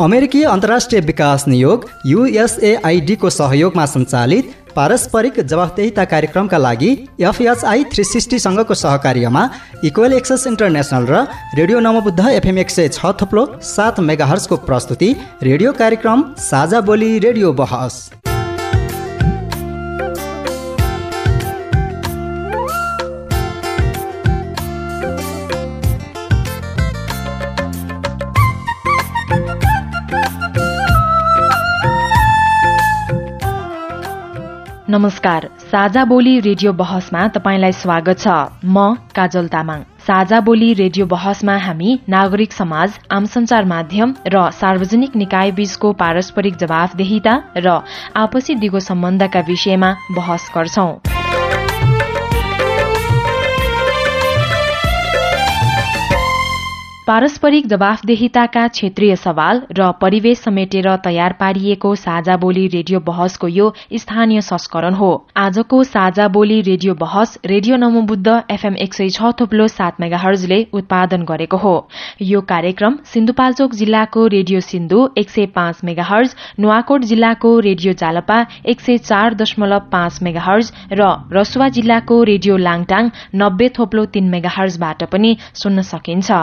अमेरिकी अन्तर्राष्ट्रिय विकास नियोग युएसएआइडीको सहयोगमा सञ्चालित पारस्परिक जवाफदेहिता कार्यक्रमका लागि एफएचआई थ्री सिक्सटीसँगको सहकार्यमा इक्वेल एक्सेस इन्टरनेसनल र रेडियो नमबुद्ध एफएम एक सय छ थुप्लो सात मेगाहर्सको प्रस्तुति रेडियो कार्यक्रम साझा बोली रेडियो बहस। नमस्कार साझा बोली रेडियो बहसमा तपाईँलाई स्वागत छ। म काजल तामाङ। साझा बोली रेडियो बहसमा हामी नागरिक समाज आम संचार माध्यम र सार्वजनिक निकाय बीचको पारस्परिक जवाफदेहिता र आपसी दिगो सम्बन्धका विषयमा बहस गर्छौं। पारस्परिक जवाफदेहिताका क्षेत्रीय सवाल र परिवेश समेटेर तयार पारिएको साझा बोली रेडियो बहसको यो स्थानीय संस्करण हो। आजको साझा बोली रेडियो बहस रेडियो नमोबुद्ध एफएम एक सय छ थुप्लो सात मेगाहर्जले उत्पादन गरेको हो। यो कार्यक्रम सिन्धुपाल्चोक जिल्लाको रेडियो सिन्धु एक सय पाँच मेगाहर्ज नुवाकोट जिल्लाको रेडियो जालपा एक सय चार दशमलव पाँच मेगाहर्ज र रसुवा जिल्लाको रेडियो लाङटाङ नब्बे थोप्लो तीन मेगाहर्जबाट पनि सुन्न सकिन्छ।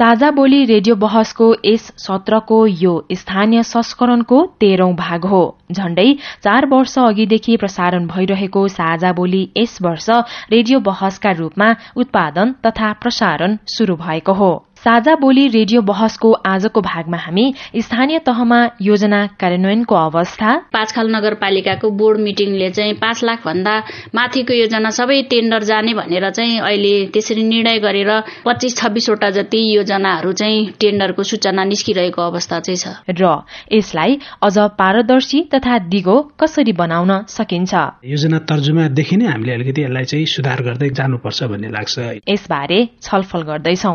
साझा बोली रेडियो बहसको यस सत्रको यो स्थानीय संस्करणको तेह्रौं भाग हो। झण्डै चार वर्ष अघिदेखि प्रसारण भइरहेको साझा बोली यस वर्ष रेडियो बहसका रूपमा उत्पादन तथा प्रसारण शुरू भएको हो। साझा बोली रेडियो बहसको आजको भागमा हामी स्थानीय तहमा योजना कार्यान्वयनको अवस्था। पाँचखाल नगरपालिकाको बोर्ड मिटिङले चाहिँ पाँच लाख भन्दा माथिको योजना सबै टेन्डर जाने भनेर चाहिँ अहिले त्यसरी निर्णय गरेर पच्चिस छब्बिसवटा जति योजनाहरू चाहिँ टेन्डरको सूचना निस्किरहेको अवस्था चाहिँ छ। र यसलाई अझ पारदर्शी तथा दिगो कसरी बनाउन सकिन्छ? योजना तर्जुमादेखि नै हामीले अलिकति यसलाई चाहिँ सुधार गर्दै जानुपर्छ भन्ने लाग्छ। यसबारे छलफल गर्दैछौ।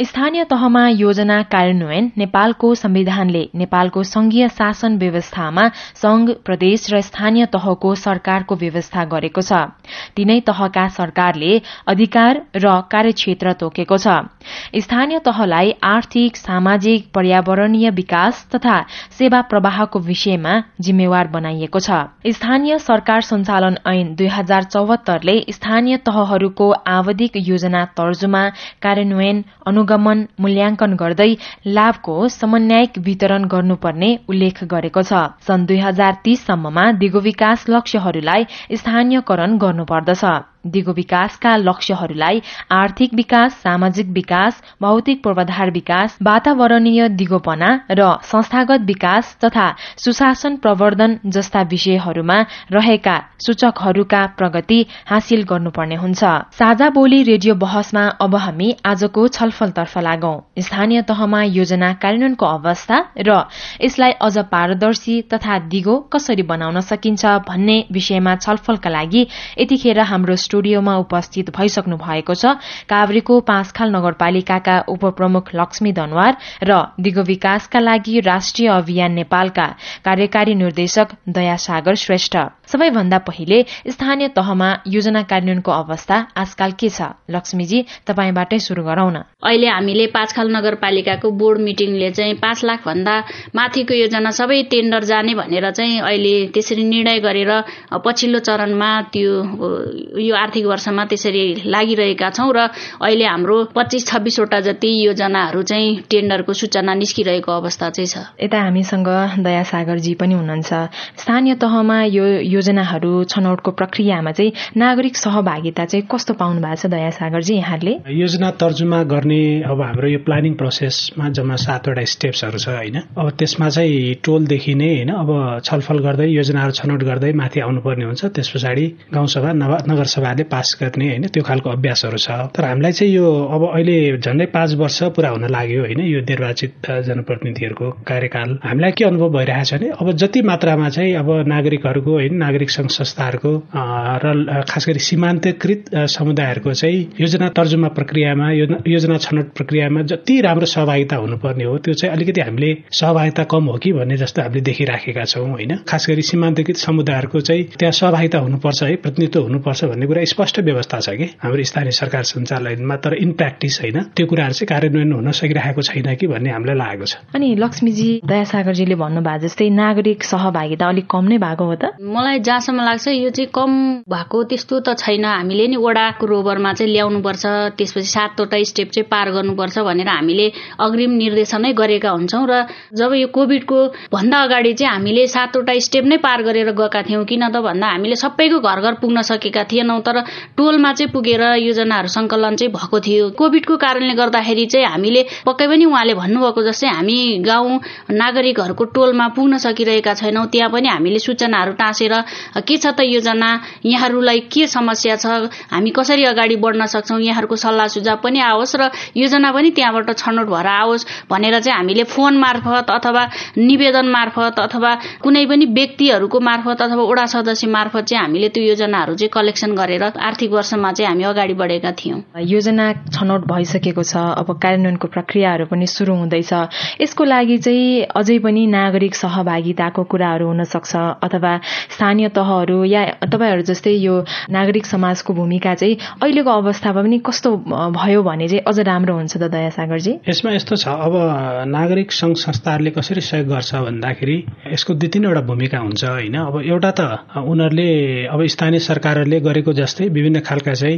स्थानीय तहमा योजना कार्यान्वयन नेपालको संविधानले नेपालको संघीय शासन व्यवस्थामा संघ प्रदेश र स्थानीय तहको सरकारको व्यवस्था गरेको छ। तीनै तहका सरकारले अधिकार र कार्यक्षेत्र तोकेको छ। स्थानीय तहलाई आर्थिक सामाजिक पर्यावरणीय विकास तथा सेवा प्रवाहको विषयमा जिम्मेवार बनाइएको छ। स्थानीय सरकार सञ्चालन ऐन दुई हजार चौहत्तरले स्थानीय तहहरूको आवधिक योजना तर्जुमा कार्यान्वयन अनुगमन मूल्याङ्कन गर्दै लाभको समन्यायिक वितरण गर्नुपर्ने उल्लेख गरेको छ। सन् दुई हजार तीससम्ममा दिगो विकास लक्ष्यहरूलाई स्थानीयकरण गर्नुपर्दछ। दिगो विकासका लक्ष्यहरूलाई आर्थिक विकास सामाजिक विकास भौतिक पूर्वाधार विकास वातावरणीय दिगोपना र संस्थागत विकास तथा सुशासन प्रवर्धन जस्ता विषयहरूमा रहेका सूचकहरूका प्रगति हासिल गर्नुपर्ने हुन्छ। साझा बोली रेडियो बहसमा अब हामी आजको छलफलतर्फ लागौं। स्थानीय तहमा योजना कार्यान्वयनको अवस्था र यसलाई अझ पारदर्शी तथा दिगो कसरी बनाउन सकिन्छ भन्ने विषयमा छलफलका लागि यतिखेर हाम्रो स्टुडियोमा उपस्थित भइसक्नु भएको छ। काभ्रेको पाँचखाल नगरपालिकाका उपप्रमुख लक्ष्मी धनवार र दिगो विकासका लागि राष्ट्रिय अभियान नेपालका कार्यकारी निर्देशक दया सागर श्रेष्ठ। सबैभन्दा पहिले स्थानीय तहमा योजना कार्यान्वयनको अवस्था आजकाल के छ? लक्ष्मीजी तपाईँबाटै शुरू गरौं न। अहिले हामीले पाँचखाल नगरपालिकाको बोर्ड मिटिङले चाहिँ पाँच लाख भन्दा माथिको योजना सबै टेन्डर जाने भनेर चाहिँ अहिले त्यसरी निर्णय गरेर पछिल्लो चरणमा त्यो यो आर्थिक वर्षमा त्यसरी लागिरहेका छौँ र अहिले हाम्रो पच्चिस छब्बिसवटा जति योजनाहरू चाहिँ टेन्डरको सूचना निस्किरहेको अवस्था चाहिँ छ। यता हामीसँग दया सागरजी पनि हुनुहुन्छ। स्थानीय तहमा यो योजनाहरू छनौटको प्रक्रियामा चाहिँ नागरिक सहभागिता चाहिँ कस्तो पाउनु भएको छ दया सागरजी यहाँले योजना तर्जुमा गर्ने अब हाम्रो यो प्लानिङ प्रोसेसमा जम्मा सातवटा स्टेप्सहरू छ होइन। अब त्यसमा चाहिँ टोलदेखि नै होइन अब छलफल गर्दै योजनाहरू छनौट गर्दै माथि आउनुपर्ने हुन्छ। त्यस पछाडि गाउँसभा नगरसभाले पास गर्ने होइन त्यो खालको अभ्यासहरू छ। तर हामीलाई चाहिँ यो अब अहिले झन्डै पाँच वर्ष पुरा हुन लाग्यो होइन यो निर्वाचित जनप्रतिनिधिहरूको कार्यकाल। हामीलाई के अनुभव भइरहेको छ भने अब जति मात्रामा चाहिँ अब नागरिकहरूको होइन नागरिक सङ्घ संस्थाहरूको र खास गरी सीमान्तकृत समुदायहरूको चाहिँ योजना तर्जुमा प्रक्रियामा योजना छनौट प्रक्रियामा जति राम्रो सहभागिता हुनुपर्ने हो त्यो चाहिँ अलिकति हामीले सहभागिता कम हो कि भन्ने जस्तो हामीले देखिराखेका छौँ होइन। खास गरी सीमान्तकृत समुदायहरूको चाहिँ त्यहाँ सहभागिता हुनुपर्छ है प्रतिनिधित्व हुनुपर्छ भन्ने कुरा स्पष्ट व्यवस्था छ कि? हाम्रो स्थानीय सरकार सञ्चालनमा तर इन प्र्याक्टिस होइन। त्यो कुराहरू चाहिँ कार्यान्वयन हुन सकिरहेको छैन कि भन्ने हामीलाई लागेको छ। अनि लक्ष्मीजी दयासागरजीले भन्नुभएको जस्तै नागरिक सहभागिता अलिक कम नै भएको हो त? मलाई जहाँसम्म लाग्छ यो चाहिँ कम भएको त्यस्तो त छैन। हामीले नि वडाको रोबरमा चाहिँ ल्याउनुपर्छ त्यसपछि सातवटा स्टेप चाहिँ पार गर्नुपर्छ भनेर हामीले अग्रिम निर्देशनै गरेका हुन्छौँ र जब यो कोभिडको भन्दा अगाडि चाहिँ हामीले सातवटा स्टेप नै पार गरेर गएका थियौँ किन त भन्दा हामीले सबैको घर घर पुग्न सकेका थिएनौँ तर टोलमा चाहिँ पुगेर योजनाहरू सङ्कलन चाहिँ भएको थियो। कोभिडको कारणले गर्दाखेरि चाहिँ हामीले पक्कै पनि उहाँले भन्नुभएको जस्तै हामी गाउँ नागरिकहरूको टोलमा पुग्न सकिरहेका छैनौँ। त्यहाँ पनि हामीले सूचनाहरू टाँसेर के छ त योजना यहाँहरूलाई के समस्या छ हामी कसरी अगाडि बढ्न सक्छौँ यहाँहरूको सल्लाह सुझाव पनि आओस् र योजना पनि त्यहाँबाट छनौट भएर आओस् भनेर चाहिँ हामीले फोन मार्फत अथवा निवेदन मार्फत अथवा कुनै पनि व्यक्तिहरूको मार्फत अथवा वडा सदस्य मार्फत चाहिँ हामीले त्यो योजनाहरू चाहिँ कलेक्सन गरेर आर्थिक वर्षमा चाहिँ हामी अगाडि बढेका थियौँ। योजना छनौट भइसकेको छ अब कार्यान्वयनको प्रक्रियाहरू पनि सुरु हुँदैछ। यसको लागि चाहिँ अझै पनि नागरिक सहभागिताको कुराहरू हुन सक्छ अथवा स्थानीय तहहरू या तपाईँहरू जस्तै यो नागरिक समाजको भूमिका चाहिँ अहिलेको अवस्थामा पनि कस्तो भयो भने चाहिँ अझ राम्रो हुन्छ त दया सागरजी यसमा यस्तो छ अब नागरिक सङ्घ संस्थाहरूले कसरी सहयोग गर्छ भन्दाखेरि यसको दुई तिनवटा भूमिका हुन्छ होइन। अब एउटा त उनीहरूले अब स्थानीय सरकारहरूले गरेको जस्तै विभिन्न खालका चाहिँ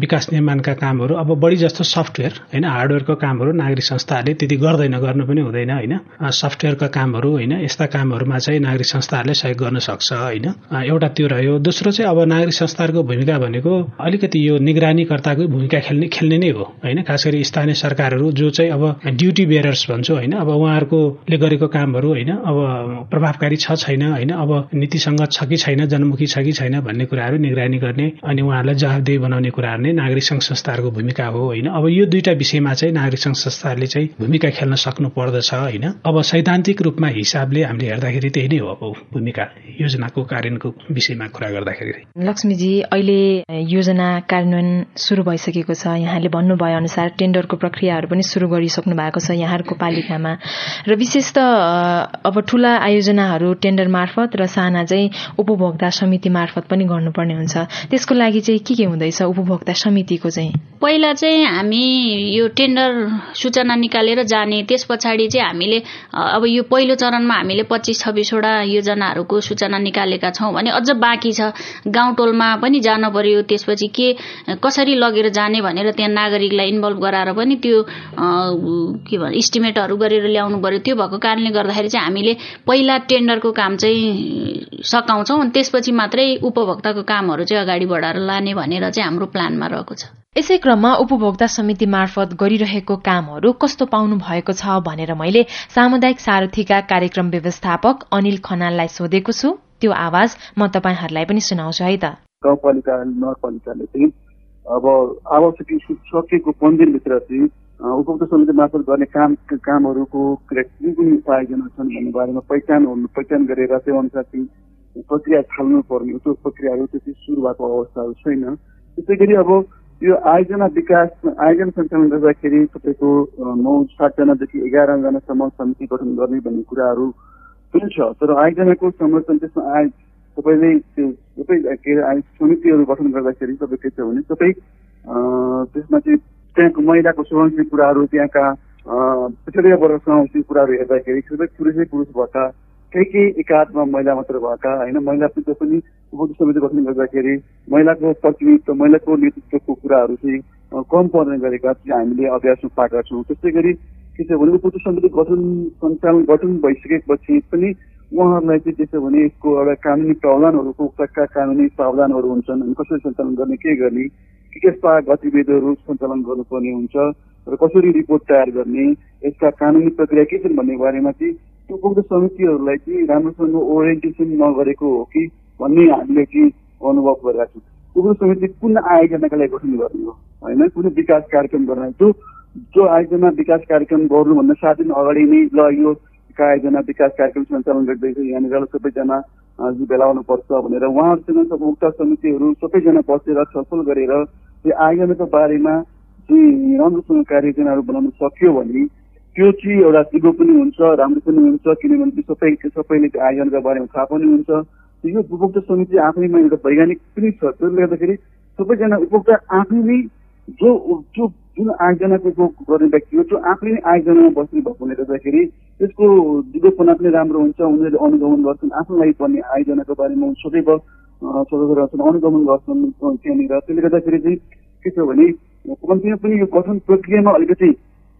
विकास निर्माणका कामहरू अब बढी जस्तो सफ्टवेयर होइन हार्डवेयरको कामहरू नागरिक संस्थाहरूले त्यति गर्दैन गर्नु पनि हुँदैन होइन। सफ्टवेयरका कामहरू होइन यस्ता कामहरूमा चाहिँ नागरिक संस्थाहरूले सहयोग गर्न सक्छ होइन। एउटा त्यो रह्यो। दोस्रो चाहिँ अब नागरिक संस्थाहरूको भूमिका भनेको अलिकति यो निगरानीकर्ताको भूमिका खेल्ने खेल्ने नै हो होइन। खास गरी स्थानीय सरकारहरू जो चाहिँ अब ड्युटी बेयरर्स भन्छु होइन अब उहाँहरूकोले गरेको कामहरू होइन अब प्रभावकारी छ छैन होइन अब नीतिसँग छ कि छैन जनमुखी छ कि छैन भन्ने कुराहरू निगरानी गर्ने अनि उहाँहरूलाई जवाबदेही बनाउने कुराहरू नै नागरिक सङ्घ संस्थाहरूको भूमिका हो होइन? अब यो दुईटा विषयमा चाहिँ नागरिक सङ्घ संस्थाहरूले चाहिँ भूमिका खेल्न सक्नु पर्दछ होइन? अब सैद्धान्तिक रूपमा हिसाबले हामीले हेर्दाखेरि त्यही नै हो अब भूमिका योजनाको कार्यान्वयनको विषयमा कुरा गर्दाखेरि। लक्ष्मीजी अहिले योजना कार्यान्वयन सुरु भइसकेको छ। यहाँले भन्नुभयो अनुसार टेन्डरको प्रक्रियाहरू पनि सुरु गरिसक्नु भएको छ यहाँहरूको पालिकामा। र विशेष त अब ठुला आयोजनाहरू टेन्डर मार्फत र साना चाहिँ उपभोक्ता समिति मार्फत पनि गर्नुपर्ने हुन्छ। त्यसको लागि चाहिँ के के हुँदैछ उपभोक्ता समितिको चाहिँ? पहिला चाहिँ हामी यो टेन्डर सूचना निकालेर जाने त्यस पछाडि चाहिँ हामीले अब यो पहिलो चरणमा हामीले पच्चिस छब्बिसवटा योजनाहरूको सूचना निकालेका छौँ भने अझ बाँकी छ। गाउँ टोलमा पनि जान पर्यो त्यसपछि के कसरी लगेर जाने भनेर त्यहाँ नागरिकलाई इन्भल्भ गराएर पनि त्यो के भन्छ इस्टिमेटहरू गरेर ल्याउनु पर्यो। त्यो भएको कारणले गर्दाखेरि चाहिँ हामीले पहिला टेन्डरको काम चाहिँ सकाउँछौँ त्यसपछि मात्रै उपभोक्ताको कामहरू चाहिँ अगाडि बढाएर लाने भनेर चाहिँ हाम्रो प्लानमा रहेको छ। यसै क्रममा उपभोक्ता समिति मार्फत गरिरहेको कामहरू कस्तो पाउनु भएको छ भनेर मैले सामुदायिक सारथीका कार्यक्रम व्यवस्थापक अनिल खनाललाई सोधेको छु। त्यो आवाज म तपाईँहरूलाई पनि सुनाउँछु है त। गाउँपालिका नगरपालिकाले चाहिँ अब आवश्यक सकिएको पन्ध्र दिनभित्र चाहिँ उपभोक्ता समिति मार्फत गर्ने काम कामहरूको कुन कुन उपायजना छन् भन्ने बारेमा पहिचान पहिचान गरेर त्यो अनुसार चाहिँ प्रक्रिया थाल्नु पर्ने त्यो प्रक्रियाहरू त्यति सुरु भएको अवस्थाहरू छैन त्यसै गरी अब यो आयोजना विकास आयोजना सञ्चालन गर्दाखेरि तपाईँको नौ सातजनादेखि एघारजनासम्म समिति गठन गर्ने भन्ने कुराहरू पनि छ तर आयोजनाको संरक्षण त्यसमा आय तपाईँले त्यो सबै के अरे समितिहरू गठन गर्दाखेरि तपाईँ के छ भने सबै त्यसमा चाहिँ त्यहाँको महिलाको संरक्षण कुराहरू त्यहाँका पिछडिया वर्ग समावेशी कुराहरू हेर्दाखेरि सबै पुरुषै पुरुष भत्ता केही केही एकाधमा महिला मात्र भएका होइन। महिला जो पनि उपभोक्ता समिति गठन गर्दाखेरि महिलाको प्रतिनिधित्व महिलाको नेतृत्वको कुराहरू चाहिँ कम पर्ने गरेका चाहिँ हामीले अभ्यासमा पाएका छौँ। त्यस्तै गरी के छ भने उपभोक्ता समिति गठन सञ्चालन गठन भइसकेपछि पनि उहाँहरूलाई चाहिँ त्यसो भने यसको एउटा कानुनी प्रावधानहरूको उपका कानुनी प्रावधानहरू हुन्छन् अनि कसरी सञ्चालन गर्ने के गर्ने के कस्ता गतिविधिहरू सञ्चालन गर्नुपर्ने हुन्छ र कसरी रिपोर्ट तयार गर्ने यसका कानुनी प्रक्रिया के छन् भन्ने बारेमा चाहिँ उपभोक्ता समितिहरूलाई चाहिँ राम्रोसँग ओरिएन्टेसन नगरेको हो कि भन्ने हामीले चाहिँ अनुभव गरेका छौँ। उपभोक्ता समिति कुन आयोजनाका लागि गठन गर्ने हो होइन कुनै विकास कार्यक्रम गर्न जो जो आयोजना विकास कार्यक्रम गर्नुभन्दा सात दिन अगाडि नै ल यो आयोजना विकास कार्यक्रम सञ्चालन गर्दैछ यहाँनिर सबैजना भेला हुनुपर्छ भनेर उहाँहरूसँग उपभोक्ता समितिहरू सबैजना बसेर छलफल गरेर त्यो आयोजनाको बारेमा चाहिँ राम्रोसँग कार्ययोजनाहरू बनाउन सक्यो भने त्यो चाहिँ एउटा सिगो पनि हुन्छ राम्रो पनि हुन्छ किनभने सबै सबैले त्यो आयोजनाको बारेमा थाहा पनि हुन्छ। यो उपभोक्ता समिति आफैमा एउटा वैज्ञानिक पनि छ त्यसले गर्दाखेरि सबैजना उपभोक्ता आफैले जो जो जुन आयोजनाको गर्ने व्यक्ति हो त्यो आफै नै आयोजनामा बस्ने भएको हुनाले गर्दाखेरि त्यसको दिगोपना पनि राम्रो हुन्छ उनीहरूले अनुगमन गर्छन् आफ्नो लागि पर्ने आयोजनाको बारेमा सदैव सदस्य रहन्छन् अनुगमन गर्छन् त्यहाँनिर। त्यसले गर्दाखेरि चाहिँ के छ भने कम्तीमा पनि यो गठन प्रक्रियामा अलिकति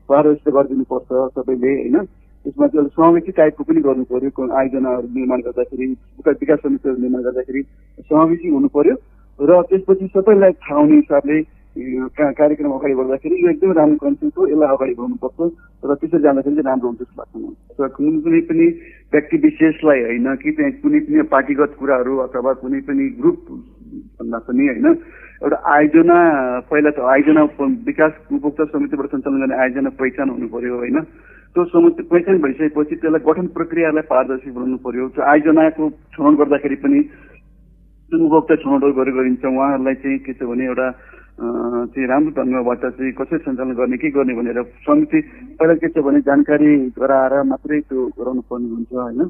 पारदर्शिता गरिदिनुपर्छ सबैले होइन? त्यसमा चाहिँ अलिक समावेशी टाइपको पनि गर्नु पर्यो आयोजनाहरू निर्माण गर्दाखेरि विकास समितिहरू निर्माण गर्दाखेरि समावेशी हुनु पर्यो र त्यसपछि सबैलाई थाहा हुने हिसाबले कार्यक्रम अगाडि बढ्दाखेरि यो एकदमै राम्रो कन्सेन्ट हो यसलाई अगाडि बढ्नुपर्छ। र त्यसरी जाँदाखेरि चाहिँ राम्रो हुन्छ जस्तो लाग्छ मलाई। कुनै कुनै पनि व्यक्ति विशेषलाई होइन कि त्यहाँ कुनै पनि पार्टीगत कुराहरू अथवा कुनै पनि ग्रुप भन्दा पनि होइन एउटा आयोजना पहिला त आयोजना विकास उपभोक्ता समितिबाट सञ्चालन गर्ने आयोजना पहिचान हुनु पर्यो होइन? त्यो समिति पहिचान भइसकेपछि त्यसलाई गठन प्रक्रियालाई पारदर्शी बनाउनु पर्यो। त्यो आयोजनाको छनौट गर्दाखेरि पनि जुन उपभोक्ता गरेर गरिन्छ उहाँहरूलाई चाहिँ के छ भने एउटा चाहिँ राम्रो ढङ्गबाट चाहिँ कसरी सञ्चालन गर्ने के गर्ने भनेर समिति पहिला के छ भने जानकारी गराएर मात्रै त्यो गराउनु पर्ने हुन्छ होइन?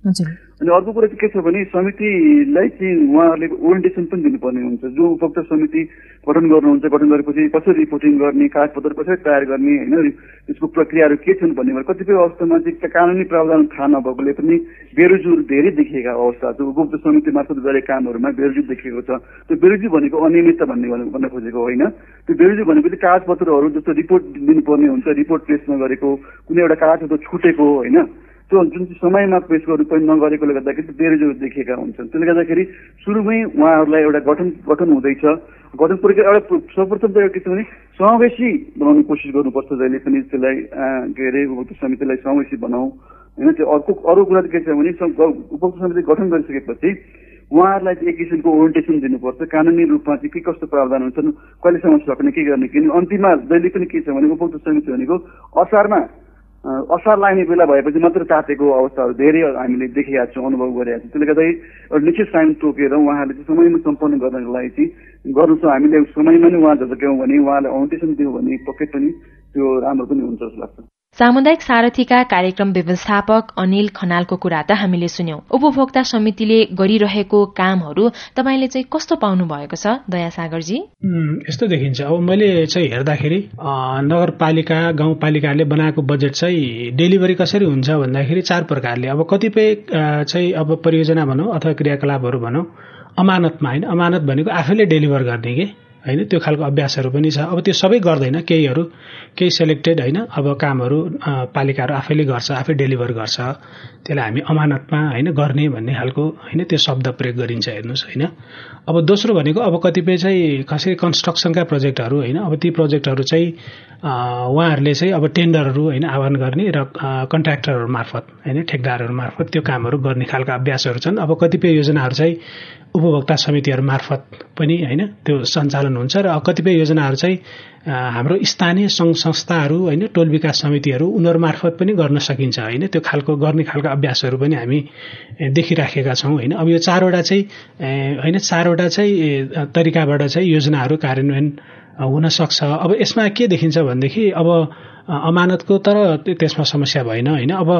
अनि अर्को कुरा चाहिँ के छ भने समितिलाई चाहिँ उहाँहरूले ओरिएन्टेसन पनि दिनुपर्ने हुन्छ। जो उपभोक्ता समिति गठन गर्नुहुन्छ गठन गरेपछि कसरी रिपोर्टिङ गर्ने कागजपत्र कसरी तयार गर्ने होइन? त्यसको प्रक्रियाहरू के छन् भन्ने कतिपय अवस्थामा चाहिँ कानुनी प्रावधान थाहा नभएकोले पनि बेरोजु धेरै देखिएका अवस्था छ। उपभोक्ता समिति मार्फत गरेका कामहरूमा बेरोजु देखिएको छ। त्यो बेरोजु भनेको अनियमितता भन्ने भन्न खोजेको होइन। त्यो बेरोजु भनेको चाहिँ कागजपत्रहरू जस्तो रिपोर्ट दिनुपर्ने हुन्छ। रिपोर्ट पेस नगरेको कुनै एउटा कागजपत्र छुटेको होइन? त्यो जुन चाहिँ समयमा पेस गर्नु पनि नगरेकोले गर्दाखेरि बेरोजु देखिएका हुन्छन्। त्यसले गर्दाखेरि सुरुमै उहाँहरूलाई एउटा गठन गठन हुँदैछ। गठन प्रक्रिया एउटा सर्वप्रथम त के छ भने समावेशी बनाउने कोसिस गर्नुपर्छ जहिले पनि त्यसलाई के अरे उपभोक्ता समितिलाई समावेशी बनाऊ। होइन त्यो अर्को अरू कुरा के छ भने उपभोक्ता समिति गठन गरिसकेपछि उहाँहरूलाई चाहिँ एक किसिमको ओरिएन्टेसन दिनुपर्छ। कानुनी रूपमा चाहिँ के कस्तो प्रावधान हुन्छन् कहिलेसम्म सक्ने के गर्ने किनभने अन्तिममा जहिले पनि के छ भने उपभोक्ता समिति भनेको असारमा असार लाग्ने बेला भएपछि मात्र तातेको अवस्थाहरू धेरै हामीले देखिरहेका छौँ अनुभव गरिरहेको छौँ। त्यसले गर्दाखेरि एउटा निश्चित टाइम तोकेर उहाँहरूले चाहिँ समयमा सम्पन्न गर्नको लागि चाहिँ गर्नु छ। हामीले समयमा नै उहाँ झकेयौँ भने उहाँलाई अउन्टेसन दियौँ भने पक्कै पनि त्यो राम्रो पनि हुन्छ जस्तो लाग्छ। सामुदायिक सारथीका कार्यक्रम व्यवस्थापक अनिल खनालको कुरा त हामीले सुन्यौं। उपभोक्ता समितिले गरिरहेको कामहरू तपाईँले चाहिँ कस्तो पाउनु भएको छ दयासागरजी? यस्तो देखिन्छ। अब मैले चाहिँ हेर्दाखेरि नगरपालिका गाउँपालिकाले बनाएको बजेट चाहिँ डेलिभरी कसरी हुन्छ भन्दाखेरि चार प्रकारले। अब कतिपय चाहिँ अब परियोजना भनौँ अथवा क्रियाकलापहरू भनौँ अमानतमा होइन अमानत भनेको आफैले डेलिभर गर्ने कि? होइन? त्यो खालको अभ्यासहरू पनि छ। अब त्यो सबै गर्दैन। केहीहरू केही सेलेक्टेड होइन? अब कामहरू पालिकाहरू आफैले गर्छ आफै डेलिभर गर्छ। त्यसलाई हामी अमानतमा होइन गर्ने भन्ने खालको होइन त्यो शब्द प्रयोग गरिन्छ हेर्नुहोस् होइन? अब दोस्रो भनेको अब कतिपय चाहिँ कसै कन्स्ट्रक्सनका प्रोजेक्टहरू होइन? अब ती प्रोजेक्टहरू चाहिँ उहाँहरूले चाहिँ अब टेन्डरहरू होइन आह्वान गर्ने र कन्ट्र्याक्टरहरू मार्फत होइन ठेकदारहरू मार्फत त्यो कामहरू गर्ने खालका अभ्यासहरू छन्। अब कतिपय योजनाहरू चाहिँ उपभोक्ता समितिहरू मार्फत पनि होइन त्यो सञ्चालन हुन्छ र कतिपय योजनाहरू चाहिँ हाम्रो स्थानीय सङ्घ संस्थाहरू होइन टोल विकास समितिहरू उनीहरू मार्फत पनि गर्न सकिन्छ होइन। त्यो खालको गर्ने खालको अभ्यासहरू पनि हामी देखिराखेका छौँ होइन। अब यो चारवटा चाहिँ होइन चारवटा चाहिँ तरिकाबाट चाहिँ योजनाहरू कार्यान्वयन हुन सक्छ। अब यसमा के देखिन्छ भनेदेखि अब अमानतको तर त्यसमा समस्या भएन होइन? अब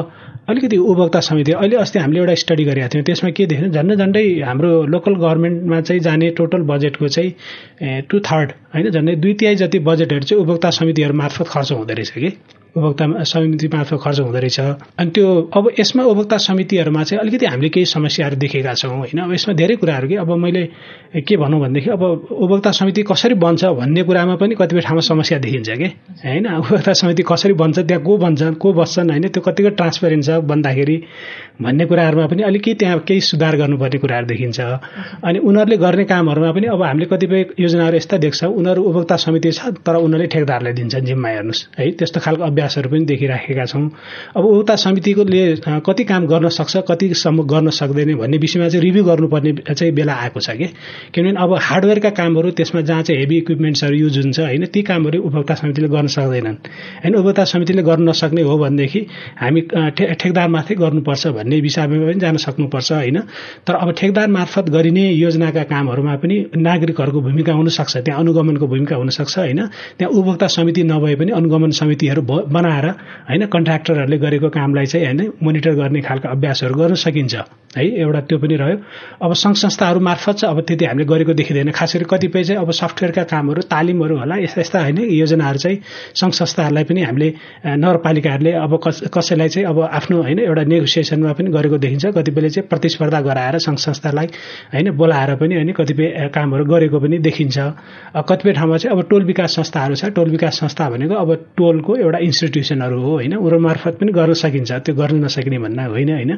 अलिकति उपभोक्ता समिति अहिले अस्ति हामीले एउटा स्टडी गरेका थियौँ त्यसमा के देख्यौँ झन्डै झन्डै हाम्रो लोकल गभर्मेन्टमा चाहिँ जाने टोटल बजेटको चाहिँ टु थर्ड होइन? झन्डै दुई तिहाई जति बजेटहरू चाहिँ उपभोक्ता समितिहरू मार्फत खर्च हुँदो रहेछ कि? उपभोक्ता समिति मार्फत खर्च हुँदो रहेछ। अनि त्यो अब यसमा उपभोक्ता समितिहरूमा चाहिँ अलिकति हामीले केही समस्याहरू देखेका छौँ होइन? अब यसमा धेरै कुराहरू कि अब मैले के भनौँ भनेदेखि अब उपभोक्ता समिति कसरी बन्छ भन्ने कुरामा पनि कतिपय ठाउँमा समस्या देखिन्छ कि होइन? उपभोक्ता समिति कसरी बन्छ त्यहाँ को बन्छ को बस्छन् होइन? त्यो कतिको ट्रान्सपेरेन्ट छ भन्दाखेरि भन्ने कुराहरूमा पनि अलिकति त्यहाँ केही सुधार गर्नुपर्ने कुराहरू देखिन्छ। अनि उनीहरूले गर्ने कामहरूमा पनि अब हामीले कतिपय योजनाहरू यस्ता देख्छौँ उनीहरू उपभोक्ता समिति छ तर उनीहरूले ठेकदारलाई दिन्छन् जिम्मा हेर्नुहोस्। है त्यस्तो खालको अभ्यासहरू पनि देखिराखेका छौँ। अब उपभोक्ता समितिकोले कति काम गर्न सक्छ कतिसम्म गर्न सक्दैन भन्ने विषयमा चाहिँ रिभ्यू गर्नुपर्ने चाहिँ बेला आएको छ कि? किनभने अब हार्डवेयरका कामहरू त्यसमा जहाँ चाहिँ हेभी इक्विपमेन्ट्सहरू युज हुन्छ होइन ती कामहरू उपभोक्ता समितिले गर्न सक्दैनन्। होइन उपभोक्ता समितिले गर्न नसक्ने हो भनेदेखि हामी ठेकदारमाथि गर्नुपर्छ भन्ने विषयमा पनि जान सक्नुपर्छ होइन? तर अब ठेकदार मार्फत गरिने योजनाका कामहरूमा पनि नागरिकहरूको भूमिका हुनसक्छ त्यहाँ अनुगमनको भूमिका हुनसक्छ होइन? त्यहाँ उपभोक्ता समिति नभए पनि अनुगमन समितिहरू बनाएर होइन? कन्ट्राक्टरहरूले गरेको कामलाई चाहिँ होइन? मोनिटर गर्ने खालको अभ्यासहरू गर्न सकिन्छ है? एउटा त्यो पनि रह्यो। अब सङ्घ संस्थाहरू मार्फत चाहिँ अब त्यति हामीले गरेको देखिँदैन खास गरी कतिपय चाहिँ अब सफ्टवेयरका कामहरू तालिमहरू होला यस्ता यस्ता होइन? योजनाहरू चाहिँ सङ्घ संस्थाहरूलाई पनि हामीले नगरपालिकाहरूले अब कसैलाई चाहिँ अब आफ्नो होइन? एउटा नेगोसिएसनमा पनि गरेको देखिन्छ। कतिपयले चाहिँ प्रतिस्पर्धा गराएर सङ्घ संस्थालाई होइन बोलाएर पनि होइन कतिपय कामहरू गरेको पनि देखिन्छ। कतिपय ठाउँमा चाहिँ अब टोल विकास संस्थाहरू छ। टोल विकास संस्था भनेको अब टोलको एउटा इन्स्टिट्युसनहरू हो होइन। उनीहरू मार्फत पनि गर्न सकिन्छ। त्यो गर्न नसकिने भन्ने होइन होइन।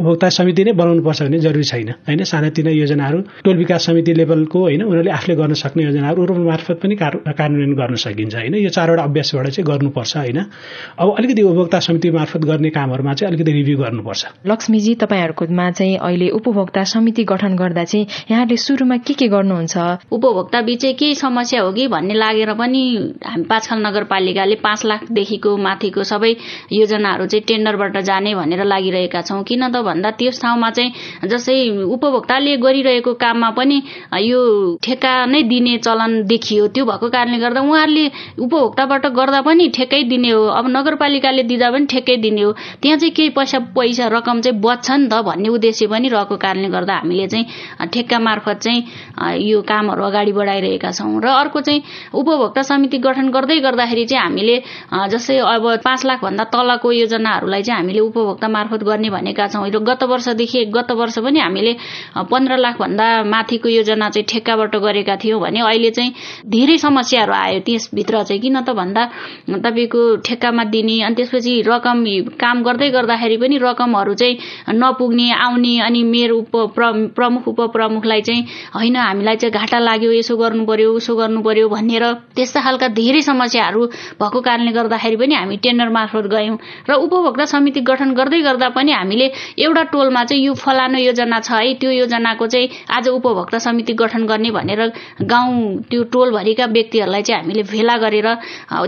उपभोक्ता समिति नै बनाउनुपर्छ भन्ने जरुरी छैन होइन। सानातिना योजनाहरू टोल विकास समिति लेभलको होइन उनीहरूले आफूले गर्न सक्ने योजनाहरू उनीहरू मार्फत पनि कार्यान्वयन गर्न सकिन्छ होइन। यो चारवटा अभ्यासबाट चाहिँ गर्नुपर्छ होइन। अब अलिकति उपभोक्ता समिति मार्फत गर्ने कामहरूमा चाहिँ अलिकति रिभ्यू गर्नुपर्छ। लक्ष्मीजी तपाईँहरूकोमा चाहिँ अहिले उपभोक्ता समिति गठन गर्दा चाहिँ यहाँले सुरुमा के के गर्नुहुन्छ? उपभोक्ता बिच केही समस्या हो कि भन्ने लागेर पनि हामी पाँचखाल नगरपालिकाले पाँच लाखदेखिको माथिको सबै योजनाहरू चाहिँ टेन्डरबाट जाने भनेर लागिरहेका छौँ। किन त भन्दा त्यस ठाउँमा चाहिँ जसै उपभोक्ताले गरिरहेको काममा पनि यो ठेक्का नै दिने चलन देखियो। त्यो भएको कारणले गर्दा उहाँहरूले उपभोक्ताबाट गर्दा पनि ठेक्कै दिने हो। अब नगरपालिकाले दिँदा पनि ठेक्कै दिने हो। त्यहाँ चाहिँ केही पैसा पैसा रकम चाहिँ बच्छ नि त भन्ने उद्देश्य पनि रहेको कारणले गर्दा हामीले चाहिँ ठेक्का मार्फत चाहिँ यो कामहरू अगाडि बढाइरहेका छौँ। र अर्को चाहिँ उपभोक्ता समिति गठन गर्दै गर्दाखेरि चाहिँ हामीले जस्तै अब पाँच लाखभन्दा तलको योजनाहरूलाई चाहिँ हामीले उपभोक्ता मार्फत गर्ने भनेका छौँ। र गत वर्षदेखि गत वर्ष पनि हामीले पन्ध्र लाखभन्दा माथिको योजना चाहिँ ठेक्काबाट गरेका थियौँ भने अहिले चाहिँ धेरै समस्याहरू आयो। त्यसभित्र चाहिँ किन त भन्दा तपाईँको ठेक्कामा दिने अनि त्यसपछि रकम काम गर्दै गर्दाखेरि पनि रकमहरू चाहिँ नपुग्ने आउने अनि मेरो उप प्रमुख उपप्रमुखलाई चाहिँ होइन हामीलाई चाहिँ घाटा लाग्यो यसो गर्नु पर्यो उसो गर्नु पर्यो भनेर त्यस्ता खालका धेरै समस्याहरू भएको कारणले गर्दाखेरि पनि हामी टेन्डर मार्फत गयौँ र उपभोक्ता समिति गठन गर्दै गर्दा पनि हामीले एउटा टोलमा चाहिँ यो फलानु योजना छ है त्यो योजनाको चाहिँ आज उपभोक्ता समिति गठन गर्ने भनेर गाउँ त्यो टोलभरिका व्यक्तिहरूलाई चाहिँ हामीले भेला गरेर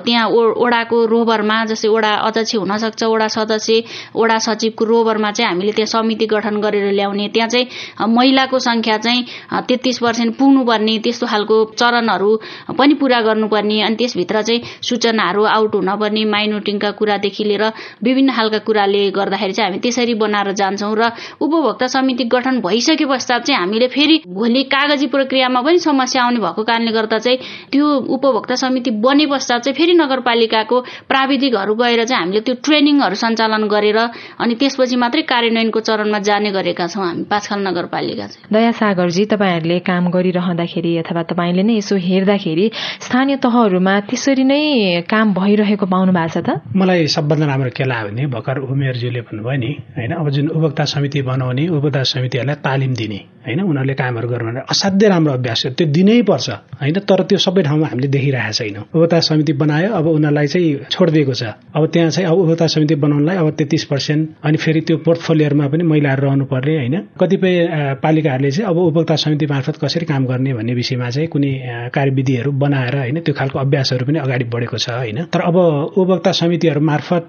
त्यहाँ ओडाको रोबरमा जस्तै ओडा अध्यक्ष हुनसक्छ ओडा सदस्य ओडा सचिवको रोबरमा चाहिँ हामीले त्यहाँ समिति गठन गरेर ल्याउने। त्यहाँ चाहिँ महिलाको सङ्ख्या चाहिँ तेत्तिस पर्सेन्ट पुग्नुपर्ने त्यस्तो खालको चरणहरू पनि पुरा गर्नुपर्ने। अनि त्यसभित्र चाहिँ सूचनाहरू आउट हुनपर्ने माइनोटिङका कुरादेखि लिएर विभिन्न खालका कुराले गर्दाखेरि चाहिँ हामी त्यसरी बनाएर जान्छौँ र उपभोक्ता समिति गठन भइसके पश्चात चाहिँ हामीले फेरि भोलि कागजी प्रक्रियामा पनि समस्या आउने भएको कारणले गर्दा चाहिँ त्यो उपभोक्ता समिति बने पश्चात चाहिँ फेरि नगरपालिकाको प्राविधिकहरू गएर चाहिँ हामीले त्यो ट्रेनिङहरू सञ्चालन गरेर अनि त्यसपछि मात्रै कार्यान्वयनको चरणमा जाने गरेका छौँ हामी पाँचखाल नगरपालिका चाहिँ। दया सागरजी तपाईँहरूले काम गरिरहँदाखेरि अथवा तपाईँले नै यसो हेर्दाखेरि स्थानीय तहहरूमा त्यसरी नै काम भइरहेको पाउनु भएको छ त? मलाई सबभन्दा राम्रो के लाग्यो भने भर्खर उमेरज्यूले भन्नुभयो नि होइन अब जुन उपभोक्ता समिति बनाउने उपभोक्ता समितिहरूलाई तालिम दिने होइन उनीहरूले कामहरू गर्नु असाध्यै राम्रो अभ्यास हो। त्यो दिनै पर्छ होइन तर त्यो सबै ठाउँमा हामीले देखिरहेको छैनौँ। उपभोक्ता समिति बनायो अब उनीहरूलाई चाहिँ छोडिदिएको छ। अब त्यहाँ चाहिँ अब उपभोक्ता समिति बनाउनलाई अब तेत्तिस पर्सेन्ट अनि फेरि त्यो पोर्टफोलियोमा पनि महिलाहरू रहनु पर्ने होइन? कतिपय पालिकाहरूले चाहिँ अब उपभोक्ता समिति मार्फत कसरी काम गर्ने भन्ने विषयमा चाहिँ कुनै कार्यविधिहरू बनाएर होइन त्यो खालको अभ्यासहरू पनि अगाडि बढेको छ होइन? तर अब उपभोक्ता समितिहरू मार्फत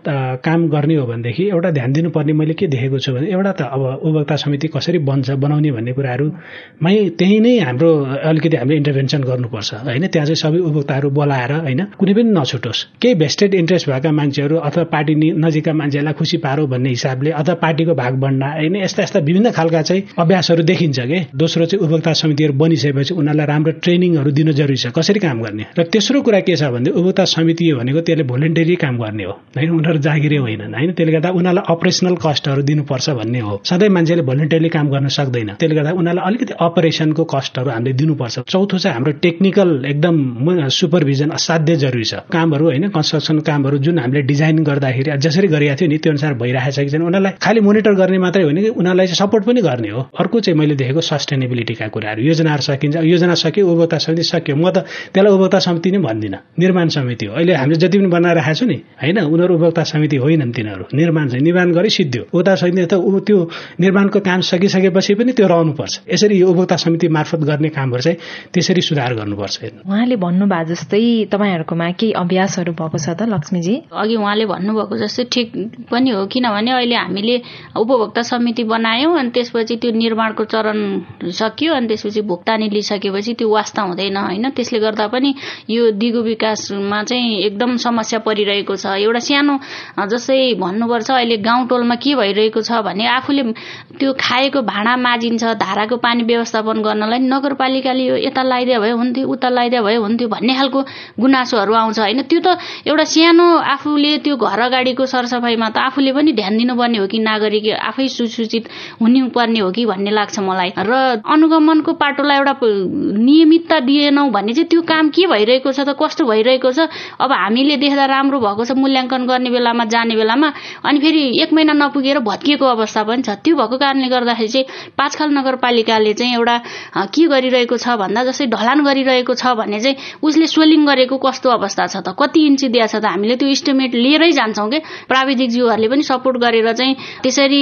काम गर्ने हो भनेदेखि एउटा ध्यान दिनुपर्ने मैले के देखेको छु भने एउटा त अब उपभोक्ता समिति कसरी बन्छ बनाउने भन्ने कुराहरूमै त्यही नै हाम्रो अलिकति हामीले इन्टरभेन्सन गर्नुपर्छ होइन? त्यहाँ चाहिँ सबै उपभोक्ताहरू बोलाएर होइन? कुनै पनि नछुटोस्। केही भेस्टेड इन्ट्रेस्ट भएका मान्छेहरू अथवा पार्टी नजिकका मान्छेहरूलाई खुसी पारो भन्ने हिसाबले अथवा पार्टीको भाग बन्ना होइन यस्ता यस्ता विभिन्न खालका चाहिँ अभ्यासहरू देखिन्छ कि? दोस्रो चाहिँ उपभोक्ता समितिहरू बनिसकेपछि उनीहरूलाई राम्रो ट्रेनिङहरू दिनु जरुरी छ। कसरी काम गर्ने? र तेस्रो कुरा के छ भने उपभोक्ता समिति भनेको त्यसले भोलिन्टेरी काम गर्ने हो। होइन उनीहरू जागिरे होइनन् होइन त्यसले गर्दा उनीहरूलाई अपरेसनल कस्टहरू दिनुपर्छ भन्ने हो। सधैँ मान्छेले भोलिन्टेरली काम गर्न सक्दैन। त्यसले गर्दा उनीहरूलाई अलिकति अपरेसनको कस्टहरू हामीले दिनुपर्छ। चौथो चाहिँ हाम्रो टेक्निकल एकदम सुपरभिजन असाध्य जरुरी छ। कामहरू होइन कन्स्ट्रक्सन कामहरू जुन हामीले डिजाइन गर्दाखेरि जसरी गरिएको थियो नि त्यो अनुसार भइरहेको छ कि छैन उनीहरूलाई खालि मोनिटर गर्ने मात्रै होइन कि उनीहरूलाई चाहिँ सपोर्ट पनि गर्ने हो। अर्को चाहिँ मैले देखेको सस्टेनेबिलिटीका कुराहरू योजनाहरू सकिन्छ। योजना सक्यो उपभोक्ता समिति सक्यो। म त त्यसलाई उपभोक्ता समिति नै भन्दिनँ। निर्माण समिति हो। अहिले हामीले जति पनि बनाइरहेको छु नि होइन उनीहरू उपभोक्ता समिति होइनन् तिनीहरू। निर्माण चाहिँ निर्माण गरी सिद्धियो। उपभोक्ता समिति त त्यो निर्माणको काम सकिसकेपछि पनि त्यो रहनुपर्छ। यसरी यो उपभोक्ता समिति मार्फत गर्ने कामहरू चाहिँ त्यसरी सुधार गर्नुपर्छ। उहाँले भन्नुभएको जस्तै तपाईँहरूकोमा केही अभ्यासहरू भएको छ त लक्ष्मीजी? अघि उहाँले भन्नुभएको जस्तै ठिक पनि हो। किनभने अहिले हामीले उपभोक्ता समिति बनायौँ अनि त्यसपछि त्यो निर्माणको चरण सकियो अनि त्यसपछि भुक्तानी लिइसकेपछि त्यो वास्ता हुँदैन होइन? त्यसले गर्दा पनि यो दिगो विकासमा चाहिँ एकदम समस्या परिरहेको छ। एउटा सानो जस्तै भन्नुपर्छ अहिले गाउँ टोलमा के भइरहेको छ भने आफूले त्यो खाएको भाँडा माजिन्छ धाराको पानी व्यवस्थापन गर्नलाई नगरपालिकाले यो यता लगाइदिया भए हुन्थ्यो उता लगाइदिया भए हुन्थ्यो भन्ने खालको गुनासोहरू आउँछ होइन? त्यो त एउटा सानो आफूले त्यो घर अगाडिको सरसफाइमा त आफूले पनि ध्यान दिनुपर्ने हो कि नागरिक आफै सुसूचित हुनुपर्ने हो कि भन्ने लाग्छ मलाई। र अनुगमनको पाटोलाई एउटा नियमितता दिएनौँ भने चाहिँ त्यो काम के भइरहेको छ त? कस्तो भइरहेको छ? अब हामीले देख्दा राम्रो भएको छ मूल्याङ्कन गर्ने बेलामा जाने बेलामा अनि फेरि एक महिना नपुगेर भत्किएको अवस्था पनि छ। त्यो भएको कारणले गर्दाखेरि चाहिँ पाँचखाल नगरपालिकाले चाहिँ एउटा के गरिरहेको छ भन्दा जस्तै ढलान गरिरहेको छ भने चाहिँ उसले सोलिङ गरेको कस्तो अवस्था छ त? कति इन्ची दिएको छ त? हामीले त्यो इस्टिमेट लिएरै जान्छौँ कि? प्राविधिक जीवहरूले पनि सपोर्ट गरेर चाहिँ त्यसरी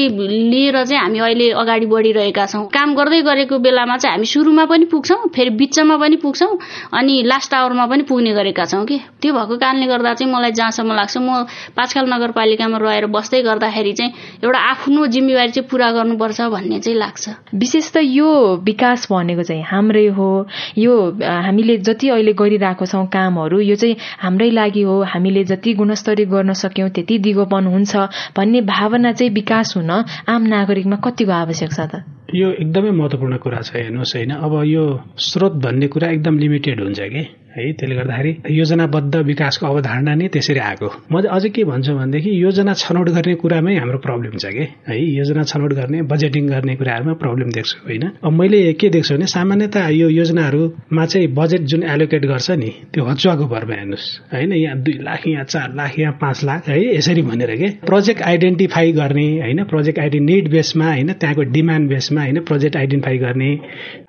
लिएर चाहिँ हामी अहिले अगाडि बढिरहेका छौँ। काम गर्दै गरेको बेलामा चाहिँ हामी सुरुमा पनि पुग्छौँ फेरि बिचमा पनि पुग्छौँ अनि लास्ट आवरमा पनि पुग्ने गरेका छौँ कि। त्यो भएको कारणले गर्दा चाहिँ मलाई जहाँसम्म लाग्छ म पाँचखाल नगरपालिकामा रहेर बस्दै गर्दाखेरि चाहिँ एउटा आफ्नो जिम्मेवारी चाहिँ पुरा गर्नुपर्छ भन्ने चाहिँ लाग्छ। विशेष त यो विकास भनेको चाहिँ हाम्रै हो। यो हामीले जति अहिले गरिरहेको छौँ कामहरू यो चाहिँ हाम्रै लागि हो। हामीले जति गुणस्तरीय गर्न सक्यौँ त्यति दिगोपन हुन्छ भन्ने भावना चाहिँ विकास हुन आम नागरिकमा कतिको आवश्यक छ त? यो एकदमै महत्त्वपूर्ण कुरा छ हेर्नुहोस् होइन। अब यो स्रोत भन्ने कुरा एकदम लिमिटेड हुन्छ कि? है त्यसले गर्दाखेरि योजनाबद्ध विकासको अवधारणा नै त्यसरी आएको। म अझै के भन्छु भनेदेखि योजना छनौट गर्ने कुरामै हाम्रो प्रब्लम छ कि? है योजना छनौट गर्ने बजेटिङ गर्ने कुराहरूमा प्रब्लम देख्छु होइन? अब मैले के देख्छु भने सामान्यतः यो योजनाहरूमा चाहिँ बजेट जुन एलोकेट गर्छ नि त्यो हचुवाको भरमा हेर्नुहोस् होइन? यहाँ दुई लाख यहाँ चार लाख यहाँ पाँच लाख है? यसरी भनेर के? प्रोजेक्ट आइडेन्टिफाई गर्ने होइन? प्रोजेक्ट आइडि निड बेसमा होइन? त्यहाँको डिमान्ड बेसमा होइन? प्रोजेक्ट आइडेन्टिफाई गर्ने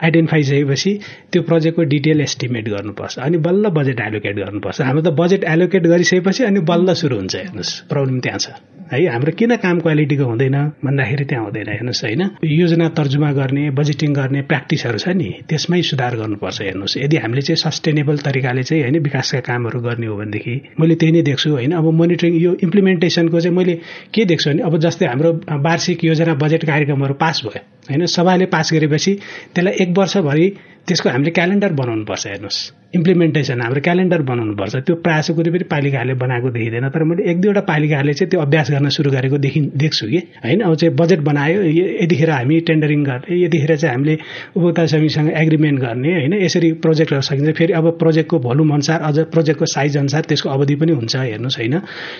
आइडेन्टिफाई सकेपछि त्यो प्रोजेक्टको डिटेल एस्टिमेट गर्नुपर्छ। अनि अनि बल्ल बजेट एलोकेट गर्नुपर्छ। हाम्रो त बजेट एलोकेट गरिसकेपछि अनि बल्ल सुरु हुन्छ हेर्नुहोस्। प्रब्लम त्यहाँ छ। है हाम्रो किन काम क्वालिटीको हुँदैन? भन्दाखेरि त्यहाँ हुँदैन हेर्नुहोस् होइन? योजना तर्जुमा गर्ने बजेटिङ गर्ने प्र्याक्टिसहरू छ नि। त्यसमै सुधार गर्नुपर्छ हेर्नुहोस्। यदि हामीले चाहिँ सस्टेनेबल तरिकाले चाहिँ होइन विकासका कामहरू गर्ने हो भनेदेखि मैले त्यही नै देख्छु होइन? अब मोनिटरिङ यो इम्प्लिमेन्टेसनको चाहिँ मैले के देख्छु भने अब जस्तै हाम्रो वार्षिक योजना बजेट कार्यक्रमहरू पास भयो होइन? सभाले पास गरेपछि त्यसलाई एक वर्षभरि त्यसको हामीले क्यालेन्डर बनाउनु पर्छ हेर्नुहोस्। इम्प्लिमेन्टेसन हाम्रो क्यालेन्डर बनाउनुपर्छ। त्यो प्रायः कुनै पनि पालिकाहरूले बनाएको देखिँदैन तर मैले एक दुईवटा पालिकाहरूले चाहिँ त्यो अभ्यास गर्न सुरु गरेको देखि देख्छु कि होइन? अब चाहिँ बजेट बनायो यतिखेर हामी टेन्डरिङ गर्ने यतिखेर चाहिँ हामीले उपभोक्ता समितिसँग एग्रिमेन्ट गर्ने होइन? यसरी प्रोजेक्टहरू सकिन्छ। फेरि अब प्रोजेक्टको भोल्युम अनुसार अझ प्रोजेक्टको साइज अनुसार त्यसको अवधि पनि हुन्छ हेर्नुहोस् होइन?